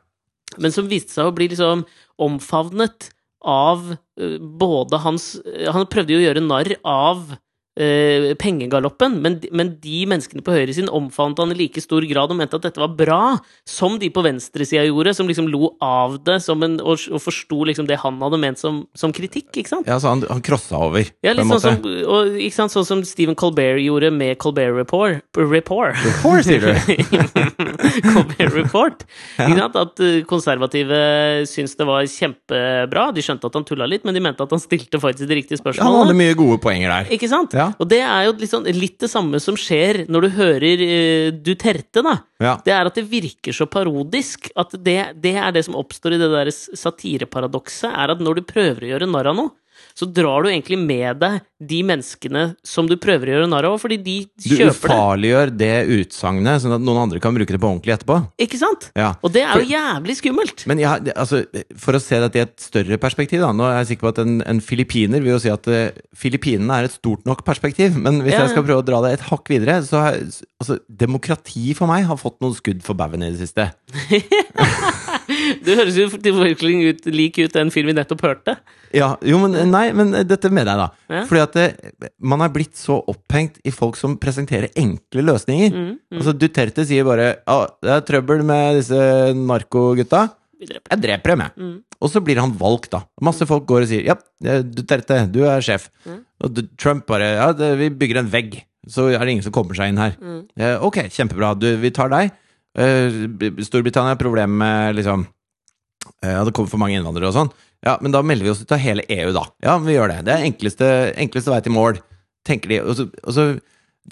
men som viste seg å bli liksom omfavnet av eh, både hans eh, Han prøvde jo å gjøre narr av eh, pengegaloppen, men, men de menneskene på høyresiden omfavnet han i like stor grad og mente at dette var bra, som de på venstresida gjorde, som liksom lo av det som en, og, og forsto liksom det han hadde ment som, som kritikk, ikke sant? ja så han, han krossa over, Ja, på litt en sånn måte. som, og, ikke sant? sånn som Stephen Colbert gjorde med Colbert Report. Report. Report, sier du? (laughs) Colbert Report. Ikke sant? At eh, konservative syntes det var kjempebra. De skjønte at han tulla litt, men de mente at han stilte faktisk de riktige Han hadde mye gode poenger der. Ikke sant? Ja. Og det er jo sånn, litt det samme som skjer når du hører uh, Duterte, da. Ja. Det er at det virker så parodisk. At det, det er det som oppstår i det der satireparadokset, er at når du prøver å gjøre narr av noe, så drar du egentlig med deg de menneskene som du prøver å gjøre narr av, fordi de kjøper det. Du ufarliggjør det utsagnet, sånn at noen andre kan bruke det på ordentlig etterpå. Ikke sant? Ja. Og det er jo jævlig skummelt. Men ja, altså, for å se dette i et større perspektiv, da. Nå er jeg sikker på at en, en filippiner vil jo si at uh, Filippinene er et stort nok perspektiv. Men hvis Ja, jeg skal prøve å dra det et hakk videre, så altså, demokrati for meg har fått noen skudd for baugen i det siste. (laughs) Du høres jo virkelig ut, lik ut den filmen vi nettopp hørte. Ja, jo, men nei, men dette mener jeg, da. Ja. Fordi at det, man er blitt så opphengt i folk som presenterer enkle løsninger. Mm, mm. Altså, Duterte sier bare ja, det er trøbbel med disse narkogutta. Jeg dreper dem, jeg. Mm. Og så blir han valgt, da. Masse folk går og sier ja, Duterte, du er sjef. Mm. Og Trump bare ja, det, vi bygger en vegg, så er det ingen som kommer seg inn her. Mm. Eh, ok, kjempebra, du, vi tar deg. Eh, Storbritannia har problemer med liksom eh, Ja, det kommer for mange innvandrere og sånn. Ja, men da melder vi oss ut av hele EU, da. Ja, vi gjør det. Det er enkleste, enkleste vei til mål, tenker de. Og så, og så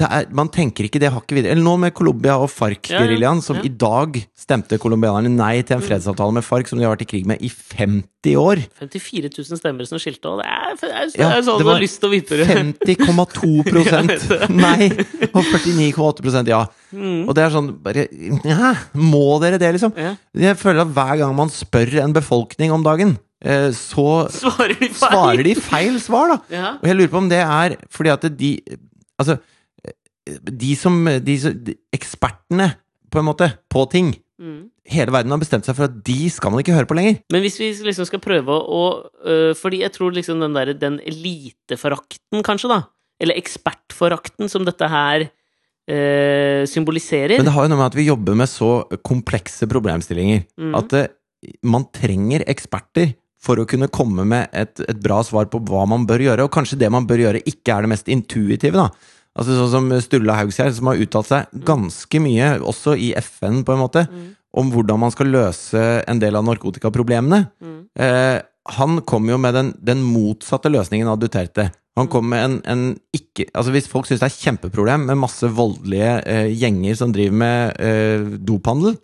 er, Man tenker ikke det hakket videre. Eller nå med Colombia og FARC-geriljaen, som ja. Mm. i dag stemte colombianerne nei til en fredsavtale med FARC, som de har vært i krig med i 50 år. 54 000 stemmer som skilte, og det er, det er, det Ja, er sånn det var har lyst til å vite det. 50,2 (laughs) Jeg nei, og 49,8% ja. Mm. Og det er sånn bare ja, Må dere det, liksom? Ja. Jeg føler at hver gang man spør en befolkning om dagen, eh, så Svarer de feil? svarer de feil svar, da. Ja. Og jeg lurer på om det er fordi at de Altså, de som, de Ekspertene, på en måte, på ting. Mm. Hele verden har bestemt seg for at de skal man ikke høre på lenger. Men hvis vi liksom skal prøve å øh, Fordi jeg tror liksom den der Den eliteforakten, kanskje, da, eller ekspertforakten som dette her øh, symboliserer Men det har jo noe med at vi jobber med så komplekse problemstillinger Mm. at øh, man trenger eksperter for å kunne komme med et, et bra svar på hva man bør gjøre, og kanskje det man bør gjøre, ikke er det mest intuitive, da. Altså Sånn som Sturla Haugskjær, som har uttalt seg ganske mye, også i FN, på en måte, Mm. om hvordan man skal løse en del av narkotikaproblemene. Mm. Eh, han kom jo med den, den motsatte løsningen av Duterte. Han kom med en, en ikke Altså Hvis folk syns det er et kjempeproblem med masse voldelige eh, gjenger som driver med eh, dophandel,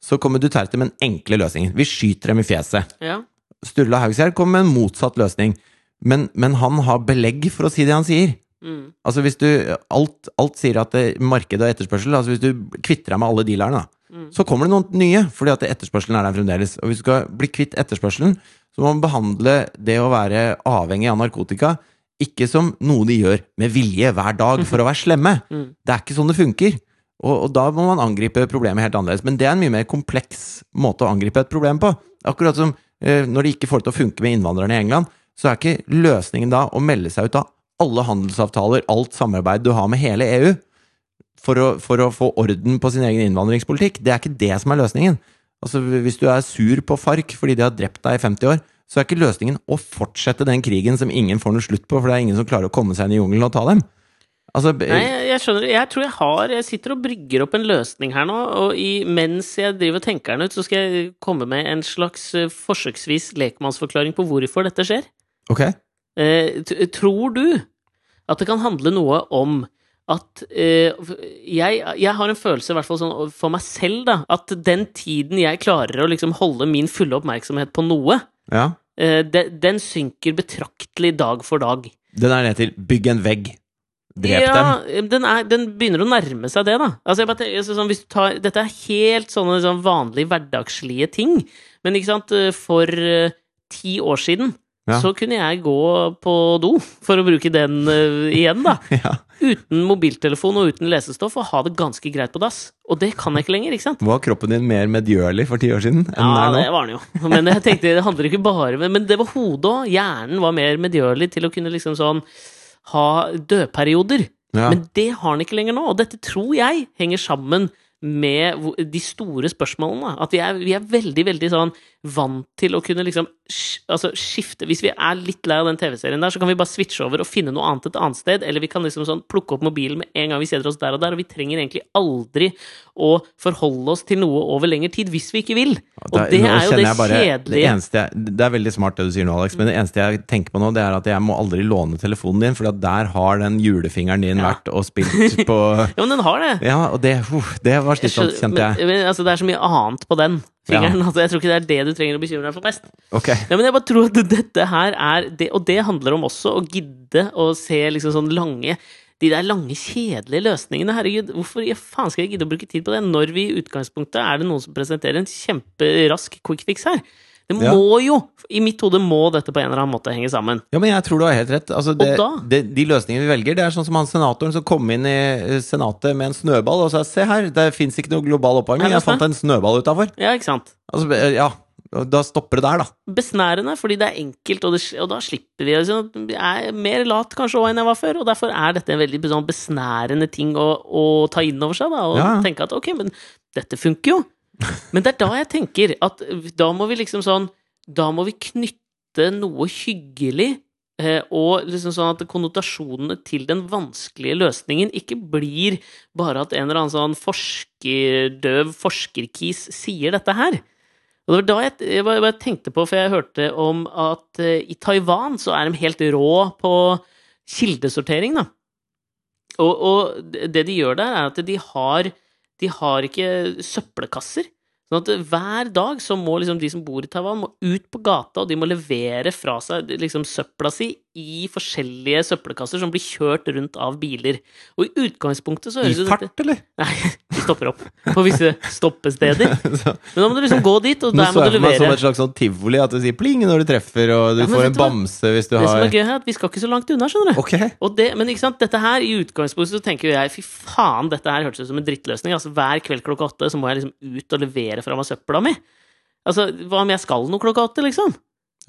så kommer Duterte med den enkle løsningen. Vi skyter dem i fjeset. Ja. Sturla Haugskjær kom med en motsatt løsning. Men, men han har belegg for å si det han sier. Mm. Altså hvis du Alt, alt sier at det, marked og etterspørsel Altså hvis du kvitter deg med alle dealerne, da, Mm. så kommer det noen nye, fordi at etterspørselen er der fremdeles. Og hvis du skal bli kvitt etterspørselen, så må man behandle det å være avhengig av narkotika ikke som noe de gjør med vilje hver dag for å være slemme. (laughs) Mm. Det er ikke sånn det funker. Og, og da må man angripe problemet helt annerledes. Men det er en mye mer kompleks måte å angripe et problem på. Akkurat som eh, når de ikke får til å funke med innvandrerne i England, så er ikke løsningen da å melde seg ut av alle handelsavtaler, alt samarbeid du har med hele EU, for å, for å få orden på sin egen innvandringspolitikk. Det er ikke det som er løsningen. Altså, Hvis du er sur på FARC fordi de har drept deg i 50 år, så er ikke løsningen å fortsette den krigen som ingen får noe slutt på, for det er ingen som klarer å komme seg inn i jungelen og ta dem. Altså, Nei, jeg, skjønner. Jeg tror jeg har Jeg sitter og brygger opp en løsning her nå, og i, mens jeg driver og tenker den ut, så skal jeg komme med en slags eh, forsøksvis lekmannsforklaring på hvorfor dette skjer. ok. Eh, tror du at det kan handle noe om at eh, jeg, jeg har en følelse, i hvert fall sånn for meg selv, da, at den tiden jeg klarer å liksom holde min fulle oppmerksomhet på noe, Ja. eh, de, den synker betraktelig dag for dag. Den er ned til bygg en vegg. Drep dem. ja, Den, er, den begynner å nærme seg det, da. Altså, jeg bare, altså, sånn, hvis du tar, dette er helt sånne sånn vanlige hverdagslige ting. Men ikke sant, eh, for eh, ti år siden Ja. så kunne jeg gå på do, for å bruke den uh, igjen, da. (laughs) Ja. Uten mobiltelefon og uten lesestoff, og ha det ganske greit på dass. Og det kan jeg ikke lenger, ikke sant? Var kroppen din mer medgjørlig for ti år siden enn Ja, den er nå? Ja, det var den jo. Men jeg tenkte, det handler ikke bare Men, men det var hodet òg. Hjernen var mer medgjørlig til å kunne liksom sånn ha dødperioder. Ja. Men det har den ikke lenger nå, og dette tror jeg henger sammen med de store spørsmålene. At vi er, vi er veldig, veldig sånn vant til å kunne liksom altså skifte Hvis vi er litt lei av den TV-serien der, så kan vi bare switche over og finne noe annet et annet sted. Eller vi kan liksom sånn plukke opp mobilen med en gang vi setter oss der og der. Og vi trenger egentlig aldri å forholde oss til noe over lengre tid hvis vi ikke vil. Og Da- det er jo det bare- kjedelige. det, jeg, det er veldig smart det du sier nå, Alex, men det eneste jeg tenker på nå, det er at jeg må aldri låne telefonen din, for der har den julefingeren din Ja. vært og spilt på (laughs) Ja, men den har det. Ja, og det, uh, det var Jeg slitsomt, kjente jeg. men, altså, det er så mye annet på den fingeren. (laughs) Altså, jeg tror ikke det er det du trenger å bekymre deg for mest. Okay. Ja, men jeg bare tror at dette her er det, Og det handler om også å gidde å se liksom sånn lange De der lange, kjedelige løsningene. Herregud, hvorfor i faen skal jeg gidde å bruke tid på det, når vi i utgangspunktet er det noen som presenterer en kjemperask quick fix her? Det Ja. må jo I mitt hode må dette på en eller annen måte henge sammen. Ja, men jeg tror du har helt rett. Altså, det, det, de løsningene vi velger, det er sånn som han senatoren som kom inn i eh, senatet med en snøball og sa se her, det fins ikke noe global oppvarming, jeg fant en snøball utafor. Ja, ikke sant? Altså, ja, da stopper det der, da. besnærende, fordi det er enkelt, og, det, og da slipper vi altså, Jeg er mer lat kanskje òg enn jeg var før, og derfor er dette en veldig sånn besnærende ting å, å ta inn over seg, da, og Ja. tenke at ok, men dette funker jo. Men det er da jeg tenker at da må vi liksom sånn Da må vi knytte noe hyggelig eh, og liksom sånn at konnotasjonene til den vanskelige løsningen ikke blir bare at en eller annen sånn forskerdøv forskerkis sier dette her. Og det var da jeg, jeg, bare tenkte på, for jeg hørte om at eh, i Taiwan så er de helt rå på kildesortering, da. Og, og det de gjør der, er at de har, de har ikke søppelkasser. Sånn at hver dag så må liksom de som bor i Taiwan, må ut på gata, og de må levere fra seg liksom søpla si i forskjellige søppelkasser som blir kjørt rundt av biler. Og i utgangspunktet så høres I fart, dette eller? Nei, (laughs) de stopper opp på visse stoppesteder. (laughs) Men da må du liksom gå dit, og nå der så må jeg du for meg som et slags sånn tivoli, at du sier pling når du treffer, og du Ja, får en bamse hvis du Det som er gøy er at vi skal ikke så langt unna, skjønner du. Ok. Og det, men ikke sant, dette her, i utgangspunktet så tenker jeg fy faen, dette her hørtes ut som en drittløsning. Altså Hver kveld klokka åtte så må jeg liksom ut og levere fra meg søpla mi. Altså, hva om jeg skal noe klokka åtte, liksom?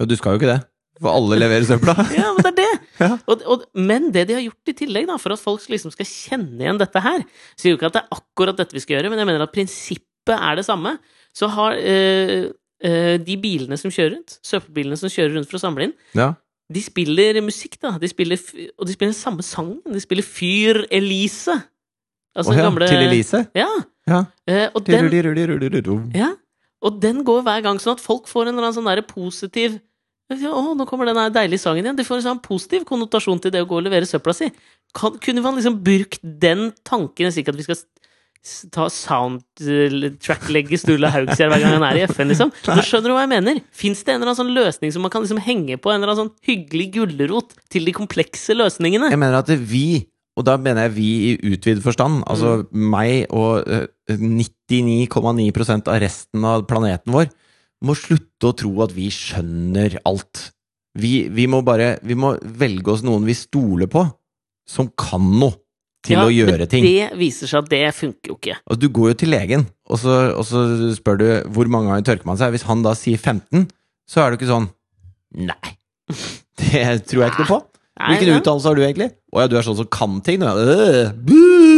Og du skal jo ikke det, for alle leverer søpla. (laughs) Ja, men det er det! (laughs) Ja. Og, og, men det de har gjort i tillegg, da, for at folk liksom skal kjenne igjen dette her Sier jo ikke at det er akkurat dette vi skal gjøre, men jeg mener at prinsippet er det samme. Så har øh, øh, de bilene som kjører rundt, søppelbilene som kjører rundt for å samle inn, Ja. de spiller musikk, da. De spiller, og de spiller den samme sangen. De spiller Fyr Elise. Altså oh, ja, gamle Til Elise? Ja. Ja. Uh, og, den, ja. og den går hver gang, sånn at folk får en eller annen sånn der positiv Å, nå kommer den deilige sangen igjen. Det får en sånn positiv konnotasjon til det å gå og levere søpla si. Kan, kunne man liksom brukt den tanken Slik at vi skal ta soundtrack-legge Sturla Haugsgjerd hver gang han er i FN, liksom. (laughs) Nå skjønner du hva jeg mener? Fins det en eller annen sånn løsning som man kan liksom henge på? En eller annen sånn hyggelig gulrot til de komplekse løsningene? Jeg mener at vi, og da mener jeg vi i utvidet forstand, altså Mm. meg og eh, 99,9% av resten av planeten vår, må slutte å tro at vi skjønner alt. Vi, vi må bare Vi må velge oss noen vi stoler på, som kan noe til Ja, å gjøre ting. Ja, men det viser seg at det funker jo ikke. Og du går jo til legen, og så, og så spør du hvor mange ganger tørker man seg. Hvis han da sier 15, så er du ikke sånn Nei, (laughs) det tror jeg ikke noe på. Hvilken ja. utdannelse har du egentlig? Å ja, du er sånn som kan ting. Øh!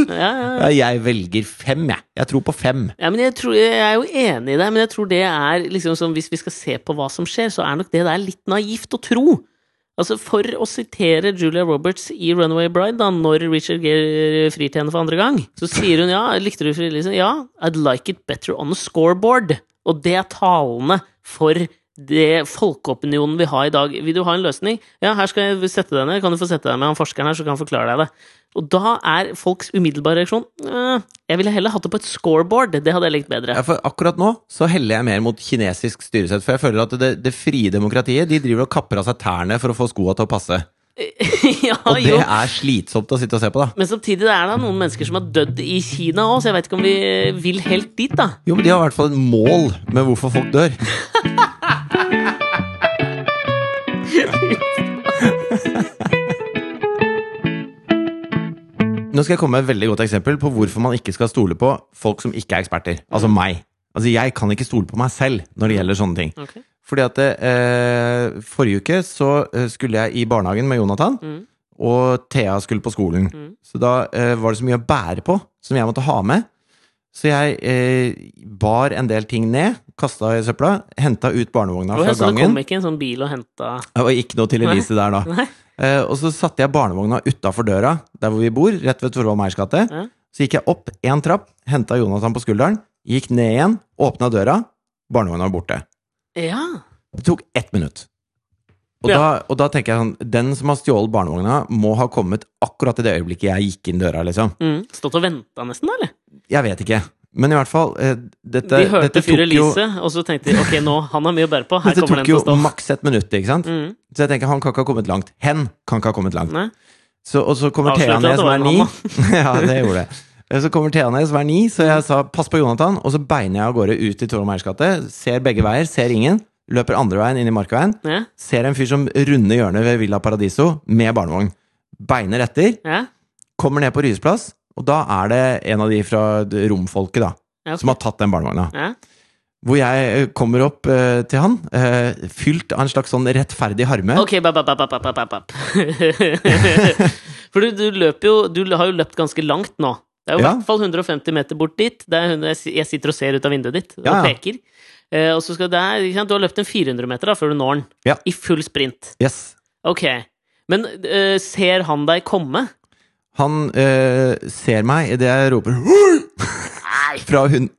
Ja, ja, jeg velger fem, jeg. Jeg tror på fem. Ja, men jeg, tror, jeg er jo enig i deg, men jeg tror det er liksom som, Hvis vi skal se på hva som skjer, så er nok det der litt naivt å tro. Altså, for å sitere Julia Roberts i Runaway Bride, da, når Richard Gere frir til henne for andre gang, så sier hun ja, likte du frivilligheten? Ja, I'd like it better on a scoreboard. Og det er talende for det folkeopinionen vi har i dag. Vil du ha en løsning? Ja, her skal jeg sette deg ned. Kan du få sette deg med han forskeren her, så kan han forklare deg det. Og da er folks umiddelbare reaksjon «Øh, Jeg ville heller hatt det på et scoreboard. Det hadde jeg likt bedre. Ja, for akkurat nå så heller jeg mer mot kinesisk styresett. For jeg føler at det, det frie demokratiet de driver og kapper av seg tærne for å få skoa til å passe. (laughs) ja, Og det jo. er slitsomt å sitte og se på, da. Men samtidig er det noen mennesker som har dødd i Kina òg, så jeg veit ikke om vi vil helt dit, da. Jo, men de har i hvert fall et mål med hvorfor folk dør. (laughs) Nå skal jeg komme med et veldig godt eksempel på hvorfor man ikke skal stole på folk som ikke er eksperter. Altså meg. Altså Jeg kan ikke stole på meg selv når det gjelder sånne ting. Okay. Fordi at eh, Forrige uke så eh, skulle jeg i barnehagen med Jonathan, Mm. og Thea skulle på skolen. Mm. Så da eh, var det så mye å bære på som jeg måtte ha med. Så jeg eh, bar en del ting ned, kasta i søpla, henta ut barnevogna Og fra gangen. så det kom ikke en sånn bil og henta Det var ikke noe til Elise der da. (laughs) Eh, og så satte jeg barnevogna utafor døra, der hvor vi bor, rett ved Torvald Meyers gate. Ja. Så gikk jeg opp én trapp, henta Jonathan på skulderen, gikk ned igjen, åpna døra, barnevogna var borte. Ja. Det tok ett minutt. Og, Ja. da, og da tenker jeg sånn Den som har stjålet barnevogna, må ha kommet akkurat i det øyeblikket jeg gikk inn døra, liksom. Mm. Stått og venta nesten, da, eller? Jeg vet ikke. Men i hvert fall, eh, dette, De hørte fyr Elise, og så tenkte de ok, nå, han har mye å bære på. Her Dette kommer den til å stå. Dette tok jo maks et minutt, ikke sant? Mm. Så jeg tenker han kan ikke ha kommet langt. Hen kan ikke ha kommet langt. Så, og så kommer Thea ned, som er ni. (laughs) ja, det gjorde det. Eh, Så kommer Thea ned, som er ni, så jeg sa 'pass på Jonathan', og så beiner jeg av gårde ut i Torholm Eiers gate. Ser begge veier, ser ingen. Løper andre veien inn i Markveien. Ja. Ser en fyr som runder hjørnet ved Villa Paradiso med barnevogn. Beiner etter, Ja. kommer ned på Ryes plass, og da er det en av de fra romfolket, da, okay. som har tatt den barnevogna. ja. Hvor jeg eh, kommer opp uh, til han, uh, fylt av en slags sånn rettferdig harme. Ok, bap, bap, bap, bap, bap, bap. (laughs) For du, du løper jo Du har jo løpt ganske langt nå. Det er jo i Ja. hvert fall 150 meter bort dit. Det er, jeg sitter og ser ut av vinduet ditt og Ja, peker. Uh, og så skal er- sant, Du har løpt en 400 meter da, før du når den. I full sprint. Yes. Ok. Men ser han deg komme? Han øh, ser meg idet jeg roper fra hun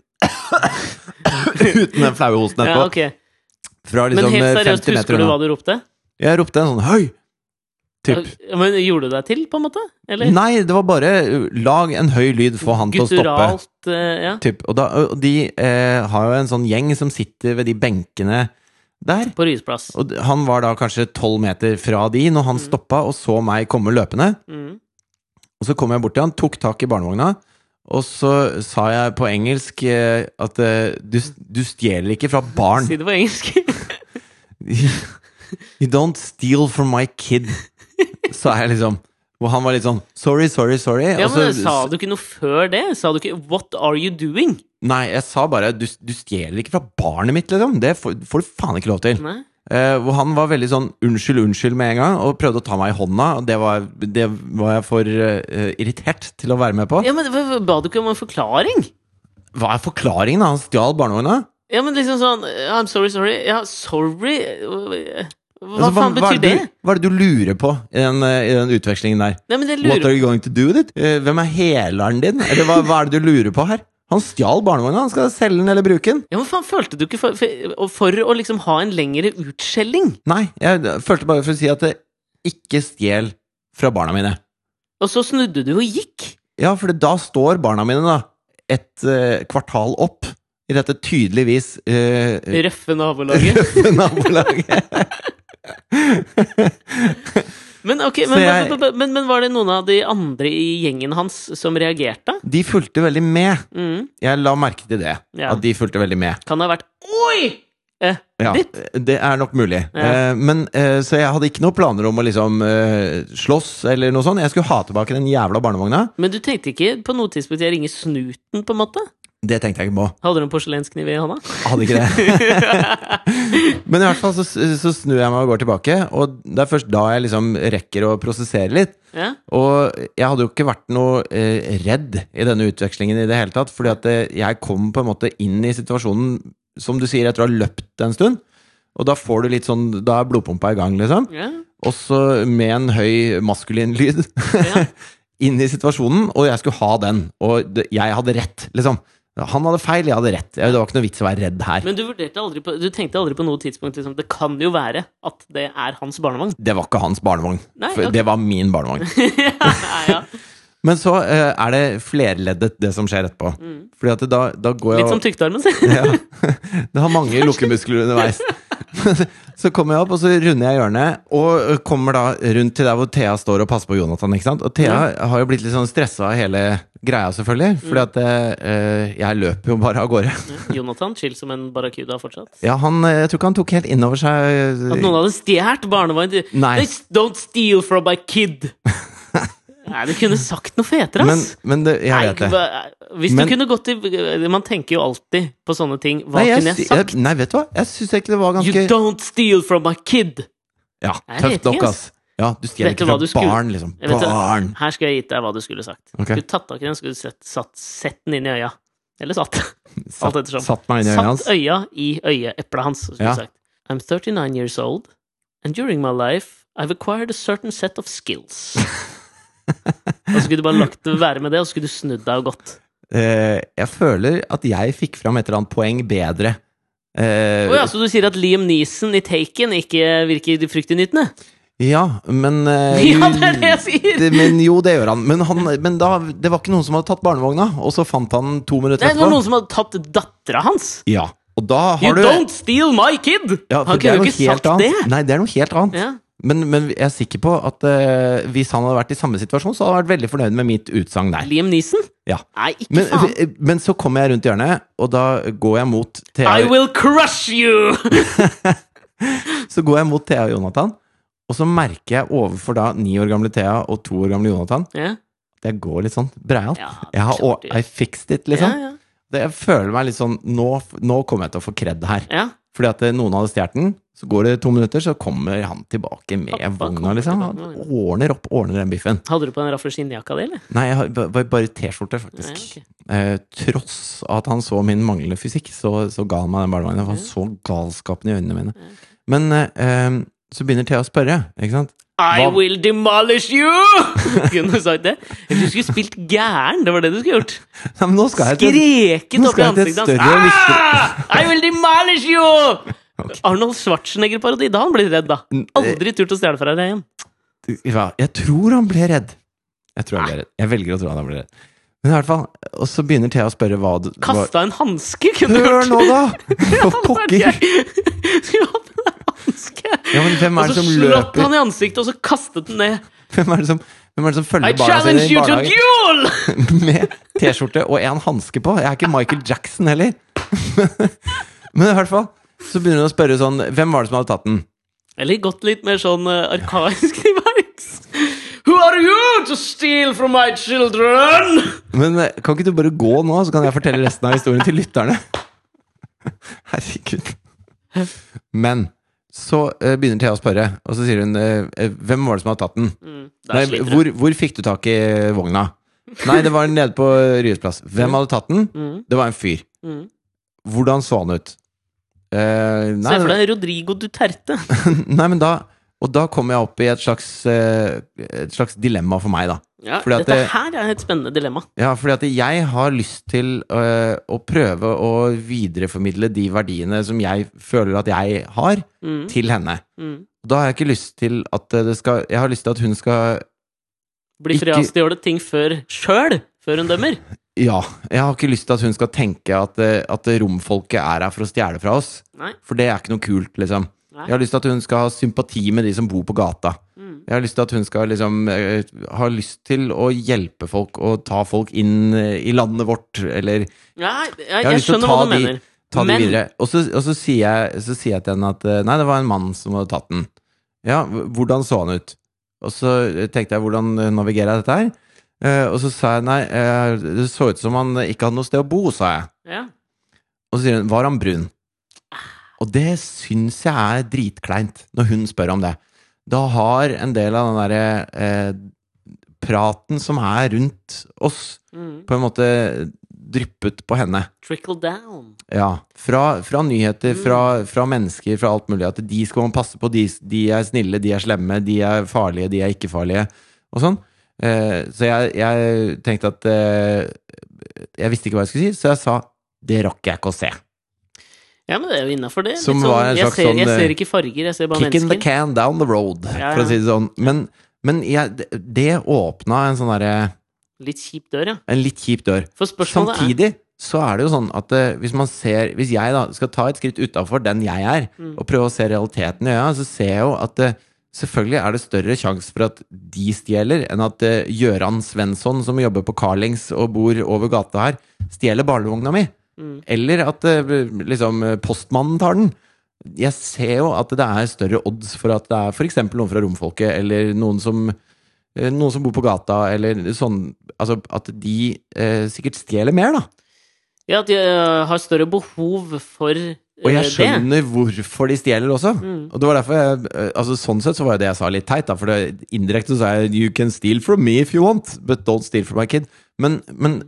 Uten den flaue hosten etterpå. Ja, okay. Fra Men liksom helt eh, seriøst, 50 husker du hva du ropte? Jeg ropte en sånn høy! Typ. Ja, Men Gjorde du deg til, på en måte? Eller? Nei, det var bare uh, lag en høy lyd, få han til å stoppe. Gutturalt eh, Ja. Typ. Og, da, og de eh, har jo en sånn gjeng som sitter ved de benkene der. På Rysplass. Og han var da kanskje tolv meter fra de når han stoppa og så meg komme løpende. Mm. Og så kom jeg bort til han, tok tak i barnevogna, og så sa jeg på engelsk eh, at eh, du, du stjeler ikke fra barn. Si det på engelsk. (laughs) You don't steal from my kid. Sa jeg liksom. Og han var litt sånn sorry, sorry, sorry. Ja, men så- Sa du ikke noe før det? Sa du ikke 'what are you doing'? Nei, jeg sa bare du, du stjeler ikke fra barnet mitt, liksom. Det får, får du faen ikke lov til. Nei? Eh, hvor han var veldig sånn unnskyld, unnskyld med en gang, og prøvde å ta meg i hånda. Og det var, det var jeg for uh, irritert til å være med på. Ja, men Ba du ikke om en forklaring? Hva er forklaringen? da? Han stjal barnevogna? Ja, men liksom sånn I'm sorry, sorry. Ja, sorry Hva Altså, faen betyr hva det? Du, hva er det du lurer på i den, eh, i den utvekslingen der? Nei, det What are you going to do with it? Uh, hvem er heleren din? Eller hva, hva er det du lurer på her? Han stjal barnevogna, han skal selge den eller bruke den. Ja, men faen, følte du ikke for, for, for å liksom ha en lengre utskjelling? Nei, jeg følte bare for å si at det ikke stjel fra barna mine. Og så snudde du og gikk? Ja, for da står barna mine da et uh, kvartal opp i dette tydeligvis uh, Røffe nabolaget. (laughs) nabolaget. (laughs) Men, okay, men, jeg- men, men, var det noen av de andre i gjengen hans som reagerte? De fulgte veldig med. Mm. Jeg la merke til det. Ja. At de fulgte veldig med. Kan det ha vært Oi! Eh, Ja, ditt? det er nok mulig. Ja. Eh, men, eh, så jeg hadde ikke noen planer om å liksom eh, slåss eller noe sånt. Jeg skulle ha tilbake den jævla barnevogna. Men du tenkte ikke på noe tidspunkt jeg ringer snuten, på en måte? Det tenkte jeg ikke på. Hadde du en porselenskniv i hånda? Hadde ikke det. (laughs) Men i hvert fall så, så snur jeg meg og går tilbake, og det er først da jeg liksom rekker å prosessere litt. Ja? Og jeg hadde jo ikke vært noe eh, redd i denne utvekslingen i det hele tatt, fordi at eh, jeg kom på en måte inn i situasjonen, som du sier, etter å ha løpt en stund. Og da får du litt sånn Da er blodpumpa i gang, liksom. ja? og så med en høy maskulin lyd, Ja. (laughs) inn i situasjonen, og jeg skulle ha den. Og jeg hadde rett, liksom. Han hadde feil, jeg hadde rett. Det var ikke noe vits å være redd her. Men du, på, du tenkte aldri på noe tidspunkt liksom, Det kan jo være at det er hans barnevogn. Det var ikke hans barnevogn. Nei, for ok. Det var min barnevogn. (laughs) ja, ja. Men så uh, er det flerleddet, det som skjer etterpå. Fordi at det, da, da går jeg Mm. Litt som tyktarmen, si. (laughs) ja. Det har mange (laughs) lukkemuskler underveis. (laughs) så kommer jeg opp, og så runder jeg hjørnet, og kommer da rundt til der hvor Thea står og passer på Jonathan. ikke sant? Og Thea har jo blitt litt sånn stressa av hele greia, selvfølgelig. Fordi at eh, jeg løper jo bare av gårde. Jonathan, chill som en barracuda fortsatt. Ja, han, Jeg tror ikke han tok helt inn over seg At noen hadde stjålet barnevogn. Nei. Don't steal from my kid! (laughs) Nei, du kunne sagt noe fetere, ass! men det, jeg vet det. Hva- hvis Men- du kunne gått til Man tenker jo alltid på sånne ting. Hva Nei, jeg, kunne jeg sagt? jeg, nei, vet du hva? Jeg syns egentlig det var ganske You don't steal from my kid! Ja, tøft nok, ass. Ja, du stjeler ikke fra skulle- barn, liksom. Vet. Barn! Her skal jeg gitt deg hva du skulle sagt. Okay. Skulle tatt tak i den, skulle sett, satt, sett den inn i øya. Eller satt. (laughs) Alt ettersom. satt meg inn i øya hans. Satt øya i øyeeplet hans. Skulle Ja. sagt. I'm 39 years old, and during my life I've acquired a certain set of skills. (laughs) og så skulle du bare lagt det være med det, og så skulle du snudd deg og gått. Uh, jeg føler at jeg fikk fram et eller annet poeng bedre. Uh, oh ja, så du sier at Liam Neeson i Taken ikke virker fryktinngytende? ja, men uh, (laughs) Ja, det er det jeg sier! det- Men jo, det gjør han. Men, han, men da, det var ikke noen som hadde tatt barnevogna, og så fant han to minutter Det var noen som hadde tatt dattera hans! Ja, og da You har du don't steal my kid! ja, Han kunne jo ikke sagt annet. det! Nei, det er noe helt annet. Ja. Men, men jeg er sikker på at uh, hvis han hadde vært i samme situasjon, så hadde han vært veldig fornøyd med mitt utsagn der. Liam Neeson? Ja. Nei, ikke Men, faen. men så kommer jeg rundt hjørnet, og da går jeg mot Thea, I will crush you! (laughs) så går jeg mot Thea og Jonathan, og så merker jeg overfor da ni år gamle Thea og to år gamle Jonathan yeah. at jeg går litt sånn breialt. ja, Jeg har klart I fixed it, liksom. Ja, ja. Det, jeg føler meg litt sånn Nå, nå kommer jeg til å få kred her. ja. Fordi at eh, noen hadde stjålet den, så går det to minutter, så kommer han tilbake med Pappa vogna, liksom. Han ordner opp, ordner den biffen. Hadde du på den rafle skinnjakka di, eller? Nei, jeg ba- bare T-skjorte, faktisk. Nei, okay. eh, tross at han så min manglende fysikk, så, så ga han meg den barnevogna. Han var så galskapen i øynene mine. Men eh, eh, så begynner Thea å spørre, ikke sant? I Hva- will demolish you! Kunne du sagt det? Eller du skulle spilt gæren. Det var det du skulle gjort. Nei, Skreket opp i ansiktet hans. Ah! I will demolish you! Arnold Schwarzenegger-parodi. Da han blitt redd, da. Aldri turt å stjele fra deg igjen. ja, Jeg tror han ble redd. Jeg tror han ble redd. Jeg velger å tro han ble redd. Men i hvert fall, Og så begynner Thea å spørre hva du Kasta en hanske, kunne du Hør nå, da! (laughs) For pokker! (laughs) Ja, men hvem er Og så slått han i ansiktet, og så kastet den ned. Hvem er det som, hvem er det som følger barna sine i barnehagen (laughs) med T-skjorte og en hanske på? Jeg er ikke Michael Jackson heller. Men i hvert fall så begynner hun å spørre sånn Hvem var det som hadde tatt den? Eller gått litt mer sånn uh, arkaisk (laughs) til verks. Who are you to steal from my children? Men eh, kan ikke du bare gå nå, så kan jeg fortelle resten av historien til lytterne? (laughs) Herregud. Men så uh, begynner Thea å spørre, og så sier hun Hvem var det som hadde tatt den? Mm, Nei, hvor, hvor fikk du tak i vogna? Nei, det var nede på Ryes plass. Hvem hadde tatt den? Mm, Det var en fyr. mm. Hvordan så han ut? Eh, nei, Se for deg Rodrigo Duterte. (laughs) nei, men da Og da kom jeg opp i et slags, eh, et slags dilemma for meg, da. Ja, dette her er et spennende dilemma. Ja, fordi at jeg har lyst til øh, å prøve å videreformidle de verdiene som jeg føler at jeg har, Mm, til henne. mm. Da har jeg ikke lyst til at det skal Jeg har lyst til at hun skal Bli friast til å gjøre ting før sjøl, før hun dømmer. (laughs) Ja. Jeg har ikke lyst til at hun skal tenke at, eh, at romfolket er her for å stjele fra oss. Nei. For det er ikke noe kult, liksom. Nei. Jeg har lyst til at hun skal ha sympati med de som bor på gata. Mm. Jeg har lyst til at hun skal liksom eh, ha lyst til å hjelpe folk og ta folk inn eh, i landet vårt, eller ja, jeg, jeg å skjønner hva du de- mener. ta Men... de videre. Og så, og så, sier jeg, så sier jeg til henne at nei, det var en mann som hadde tatt den. Ja, hvordan så han ut? Og så tenkte jeg hvordan navigerer jeg dette her? Eh, og så sa jeg nei, eh, det så ut som han ikke hadde noe sted å bo, sa jeg. Ja. Og så sier hun var han brun? Og det syns jeg er dritkleint, når hun spør om det. Da har en del av den derre eh, praten som er rundt oss, Mm. på en måte dryppet på henne. Trickle down. Ja, fra, fra nyheter, fra, fra mennesker, fra alt mulig. At de skal man passe på. De, de er snille, de er slemme, de er farlige, de er ikke farlige. Og sånn. Eh, så jeg, jeg tenkte at eh, Jeg visste ikke hva jeg skulle si, så jeg sa det rakk jeg ikke å se. Ja, men det er jo innafor det. Som sånn, var en jeg, ser, sånn, jeg eh, ser ikke farger, jeg ser bare Kick Kicking the can down the road, Ja, for å si det sånn. Men, men jeg, det- åpna en sånn derre Litt kjip dør, ja. En litt kjip dør. Samtidig så er det jo sånn at eh, hvis man ser Hvis jeg da skal ta et skritt utafor den jeg er, Mm. og prøve å se realiteten i øya, så ser jeg jo at eh, selvfølgelig er det større sjanse for at de stjeler, enn at uh, Gøran Svensson, som jobber på Carlings og bor over gata her, stjeler barnevogna mi. Mm. Eller at uh, liksom eh, postmannen tar den. Jeg ser jo at det er større odds for at det er f.eks. noen fra romfolket, eller noen som uh, noen som bor på gata, eller sånn Altså at de eh, sikkert stjeler mer, da. Ja, at de har større behov for Og jeg det. skjønner hvorfor de stjeler også. Mm. Og det var derfor jeg eh, Altså Sånn sett så var det jeg sa litt teit, da. For det, indirekte så sa jeg 'you can steal from me if you want', but don't steal from my kid. Men, men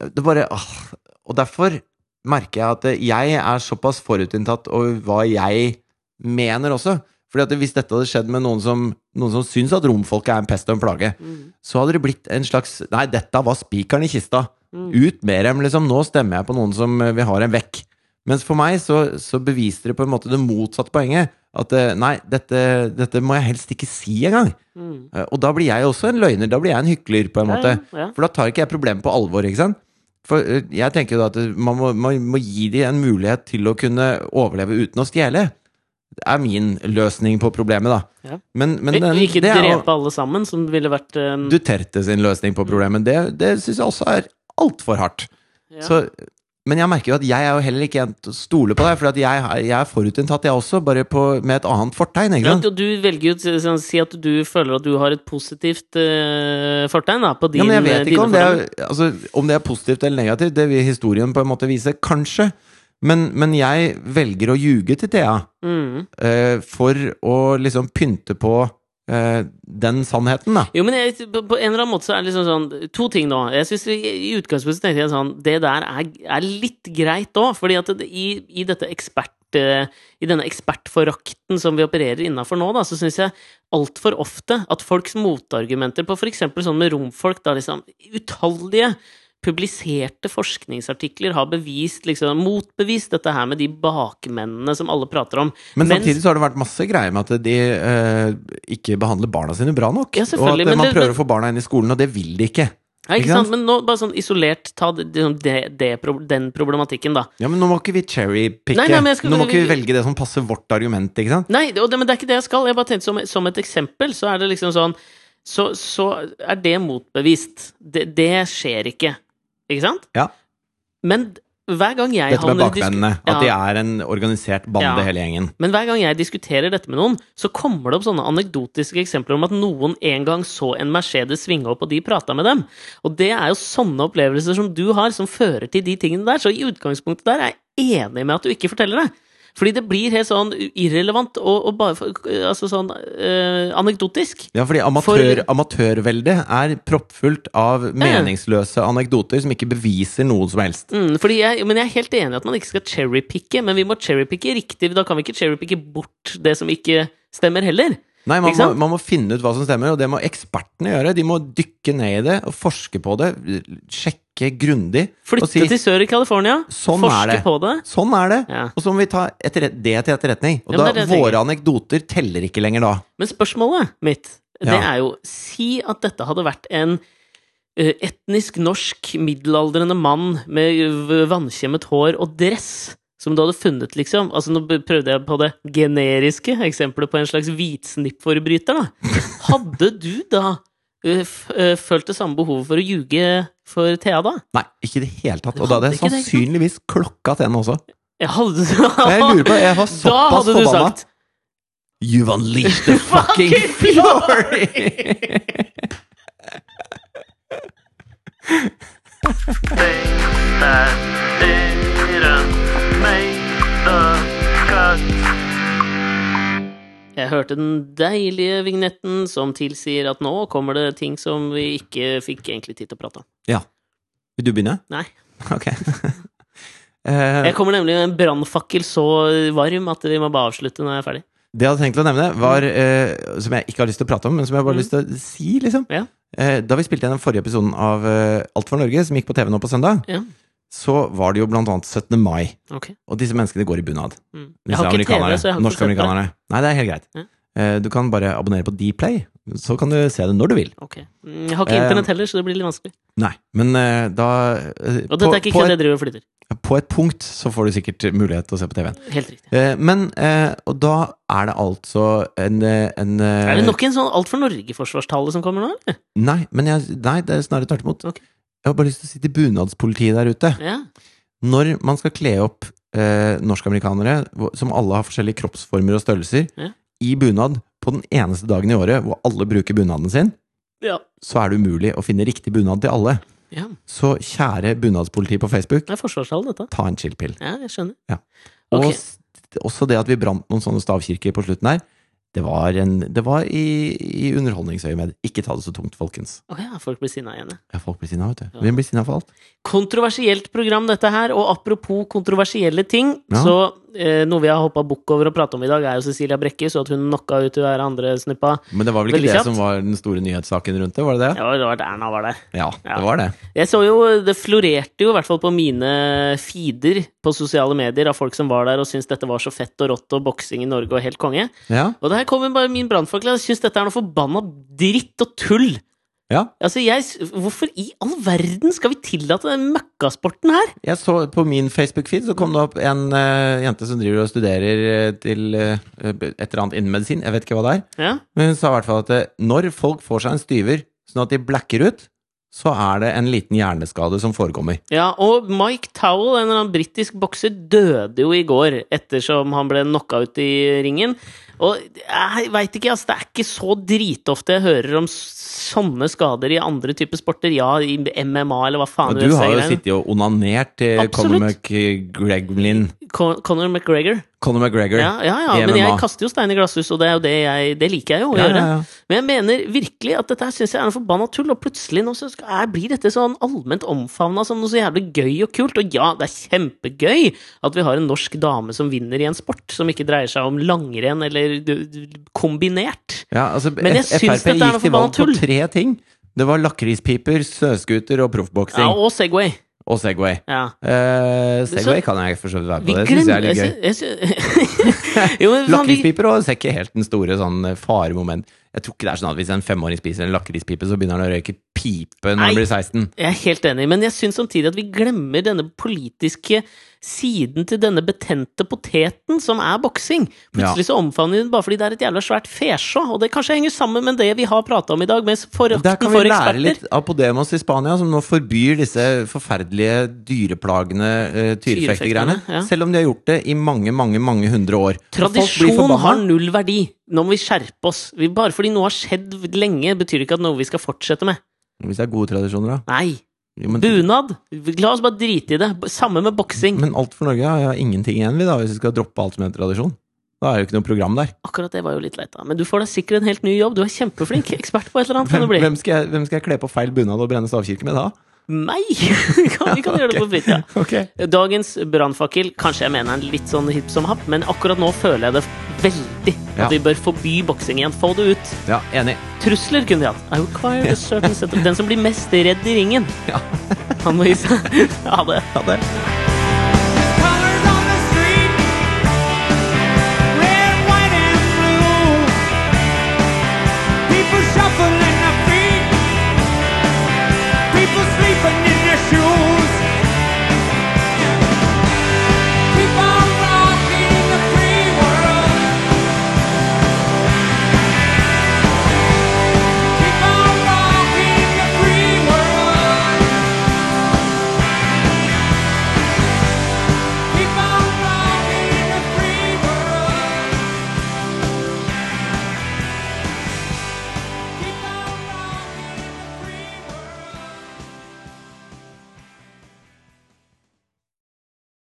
det bare åh. Og derfor merker jeg at jeg er såpass forutinntatt over hva jeg mener også. Fordi at hvis dette hadde skjedd med noen som, noen som syns at romfolket er en pest og en plage, Mm. så hadde det blitt en slags Nei, dette var spikeren i kista. Mm. Ut med dem, liksom. Nå stemmer jeg på noen som vi har en vekk. Mens for meg så, så beviste det på en måte det motsatte poenget. At eh, nei, dette, dette må jeg helst ikke si engang. Mm. Eh, Og da blir jeg også en løgner. Da blir jeg en hykler, på en måte. ja, ja. For da tar ikke jeg problemet på alvor, ikke sant? For eh, jeg tenker jo da at man må, man må gi dem en mulighet til å kunne overleve uten å stjele. Det er min løsning på problemet, da. Ja. Men, men den, ikke det drepe alle sammen, som ville vært um... Duterte sin løsning på problemet. Det, det syns jeg også er altfor hardt. ja. Så, men jeg merker jo at jeg er jo heller ikke en til å stole på deg, for at jeg, jeg er forutinntatt, jeg også, bare på, med et annet fortegn. Ja, og du velger jo å si at du føler at du har et positivt uh, fortegn da, på din, Ja, men jeg vet ikke om det, er, altså, om det er positivt eller negativt. Det vil historien på en måte vise. Kanskje. Men, men jeg velger å ljuge til Thea Mm. uh, for å liksom pynte på eh, den sannheten, da. Jo, men jeg, på på en eller annen måte så er det liksom sånn To ting da. Jeg synes i utgangspunktet tenkte jeg sånn Det der er, er litt greit òg, fordi at det, i, i dette ekspert eh, I denne ekspertforakten som vi opererer innafor nå, da, så syns jeg altfor ofte at folks motargumenter på f.eks. sånn med romfolk, da liksom Utallige publiserte forskningsartikler har bevist, liksom, motbevist dette her med de bakmennene som alle prater om. Men Mens- samtidig så har det vært masse greier med at de eh, ikke behandler barna sine bra nok. Ja, og at man det- prøver å få barna inn i skolen, og det vil de ikke. Ja, ikke Ikke sant? sant? Men nå, bare sånn isolert, ta det, det, det, den problematikken, da. Ja, men nå må ikke vi cherrypicke. Nå må ikke vi velge det som passer vårt argument, ikke sant? Nei, det, men det er ikke det jeg skal. Jeg bare tenkte som, som et eksempel, så er det liksom sånn Så, så er det motbevist. Det, det skjer ikke. Ikke sant? Ja. Men hver gang jeg Dette med bakmennene. At de er en organisert bande, Ja. hele gjengen. Men hver gang jeg diskuterer dette med noen, så kommer det opp sånne anekdotiske eksempler om at noen en gang så en Mercedes svinge opp, og de prata med dem. Og det er jo sånne opplevelser som du har, som fører til de tingene der. Så i utgangspunktet der er jeg enig med at du ikke forteller det. Fordi det blir helt sånn irrelevant og, og bare for- altså sånn eh, anekdotisk. Ja, fordi amatør, amatørveldet er proppfullt av meningsløse anekdoter som ikke beviser noe som helst. Mm, fordi jeg, men jeg er helt enig i at man ikke skal cherrypicke, men vi må cherrypicke riktig. Da kan vi ikke cherrypicke bort det som ikke stemmer heller. Nei, man må, man må finne ut hva som stemmer, og det må ekspertene gjøre. De må dykke ned i det og forske på det, sjekke grundig. Flytte si, til sør i California, Sånn forske på det. Sånn er det! Ja. Og så må vi ta det til etterretning. Og Ja, da, våre anekdoter teller ikke lenger da. Men spørsmålet mitt, det Ja. er jo Si at dette hadde vært en etnisk norsk middelaldrende mann med vannkjemmet hår og dress. Som du hadde funnet, liksom. Altså, nå prøvde jeg på det generiske eksempelet på en slags hvitsnippforbryter, da. (laughs) Hadde du da følt det samme behovet for å ljuge for Thea, da? Nei, ikke i det hele tatt. Og da hadde jeg sannsynligvis klokka til henne også. Jeg hadde Jeg lurer på, jeg var Da såpass hadde du forbanna. sagt You've unleashed the fucking Fucking fury! Jeg hørte den deilige vignetten som tilsier at nå kommer det ting som vi ikke fikk egentlig tid til å prate om. Ja. Vil du begynne? Nei. (laughs) Ok. (laughs) Eh, Jeg kommer nemlig med en brannfakkel så varm at vi må bare avslutte når jeg er ferdig. det jeg hadde tenkt å nevne, var eh, Som jeg ikke har lyst til å prate om, men som jeg bare har lyst til å si, liksom. Ja. Eh, da vi spilte igjen den forrige episoden av eh, Alt for Norge, som gikk på TV nå på søndag, Ja. Så var det jo blant annet 17. mai. Ok. Og disse menneskene går i bunad. Mm. Jeg har ikke TV, så jeg har ikke Norske det. amerikanere. Nei, det er helt greit. Ja. Eh, du kan bare abonnere på Dplay, så kan du se det når du vil. Ok. Mm, Jeg har ikke Eh, internett heller, så det blir litt vanskelig. Nei, men eh, da eh, Og dette er ikke kødd, jeg driver og flytter. på et punkt så får du sikkert mulighet til å se på TV-en. Helt riktig. Eh, men eh, Og da er det altså en, eh, en eh, Er det nok en sånn Alt for Norge-forsvarstale som kommer nå, eller? Nei, men jeg, nei, det er snarere tvert imot. Ok. Jeg har bare lyst til å si til bunadspolitiet der ute Ja. Når man skal kle opp eh, norskamerikanere, som alle har forskjellige kroppsformer og størrelser, Ja. i bunad på den eneste dagen i året hvor alle bruker bunaden sin, ja. så er det umulig å finne riktig bunad til alle. ja. Så kjære bunadspoliti på Facebook, ta en chill-pill. Ja, jeg skjønner. Og okay. også det at vi brant noen sånne stavkirker på slutten der, det var, en, det var i, i underholdningsøyemed. Ikke ta det så tungt, folkens. Å ja, folk blir sinna igjen, ja. Folk blir sinna, vet du. Ja. Vi blir sinna for alt. Kontroversielt program, dette her. Og apropos kontroversielle ting, Ja. så noe vi har hoppa bukk over og prata om i dag, er jo Cecilia Brekke, så at hun knocka ut hun andre snuppa. Men det var vel ikke Veldig det kjapt. som var den store nyhetssaken rundt det? Var det det? Ja, det var at Erna var der. Ja, Ja. det var det. Jeg så jo, Det florerte jo, i hvert fall på mine feeder på sosiale medier, av folk som var der og syntes dette var så fett og rått og boksing i Norge og helt konge. Ja. Og her kommer bare min brannfakkel. Jeg syns dette er noe forbanna dritt og tull. Ja. Altså, jeg, Hvorfor i all verden skal vi tillate den møkkasporten her? Jeg så på min Facebook-feed så kom det opp en uh, jente som driver og studerer eh, til uh, et eller annet innen medisin. Jeg vet ikke hva det er. Ja, Men hun sa i hvert fall at uh, når folk får seg en styver sånn at de blacker ut, så er det en liten hjerneskade som forekommer. ja Og Mike Towell, en eller annen britisk bokser, døde jo i går ettersom han ble knocka ut i ringen. Og jeg veit ikke, altså, det er ikke så dritofte jeg hører om sånne skader i andre typer sporter. Ja, i MMA eller hva faen Og du har jo sittet og onanert til. Conor McGregor. Conor McGregor. Conor McGregor. Ja, ja, ja, i men jeg kaster jo stein i glasshus, og det er jo det jeg Det liker jeg jo å Ja, gjøre. Men jeg mener virkelig at dette her synes jeg er noe forbanna tull, og plutselig nå så skal, er, blir dette sånn allment omfavna som noe så jævlig gøy og kult. Og ja, det er kjempegøy at vi har en norsk dame som vinner i en sport som ikke dreier seg om langrenn eller kombinert. Ja, altså, Men jeg syns Frp dette er noe gikk til valg på tre ting. Det var lakrispiper, snøscooter og proffboksing. Ja, og Segway. Og Segway. Ja. Så- Segway kan jeg for så vidt være på. Det syns jeg er litt gøy. (laughs) Lakrispiper og ser ikke helt den store sånn eh, faremoment. Jeg tror ikke det er sånn at hvis en femåring spiser en lakrispipe, så begynner han å røyke pipe når Nei. han blir 16. Jeg er helt enig, men jeg syns samtidig at vi glemmer denne politiske siden til denne betente poteten som er boksing. Plutselig så omfavner de den bare fordi det er et jævla svært fesjå, og det kanskje henger sammen med det vi har prata om i dag, med Der forakten kan vi lære litt av Podemos i Spania, som nå forbyr disse forferdelige dyreplagende uh, tyrefektegreiene. Ja. Selv om de har gjort det i mange, mange mange hundre år. Tradisjon har null verdi. Nå må vi skjerpe oss. Vi, bare fordi noe har skjedd lenge, betyr det ikke at noe vi skal fortsette med. Hvis det er gode tradisjoner, da. Nei. Jo, men, Bunad! La oss bare drite i det. Samme med boksing. men alt for Norge har ingenting igjen, vi da, hvis vi skal droppe alt som er tradisjon. Da er det jo ikke noe program der. Akkurat det var jo litt leit, da. Men du får deg sikkert en helt ny jobb. Du er kjempeflink. Ekspert på et eller annet kan Hvem, du bli. hvem, skal jeg, hvem skal jeg kle på feil bunad og brenne stavkirke med da? Meg! (laughs) vi kan, vi kan (laughs) gjøre det på fritida. Ok. Dagens brannfakkel, kanskje jeg mener en litt sånn hipp som happ, men akkurat nå føler jeg det veldig. Ja. At vi bør forby boksing igjen. Få det ut. Ja, enig. Trusler kunne de hatt. I require a certain set Den som blir mest redd i ringen, Ja. han må gi seg. (laughs) Ha det. Ha det.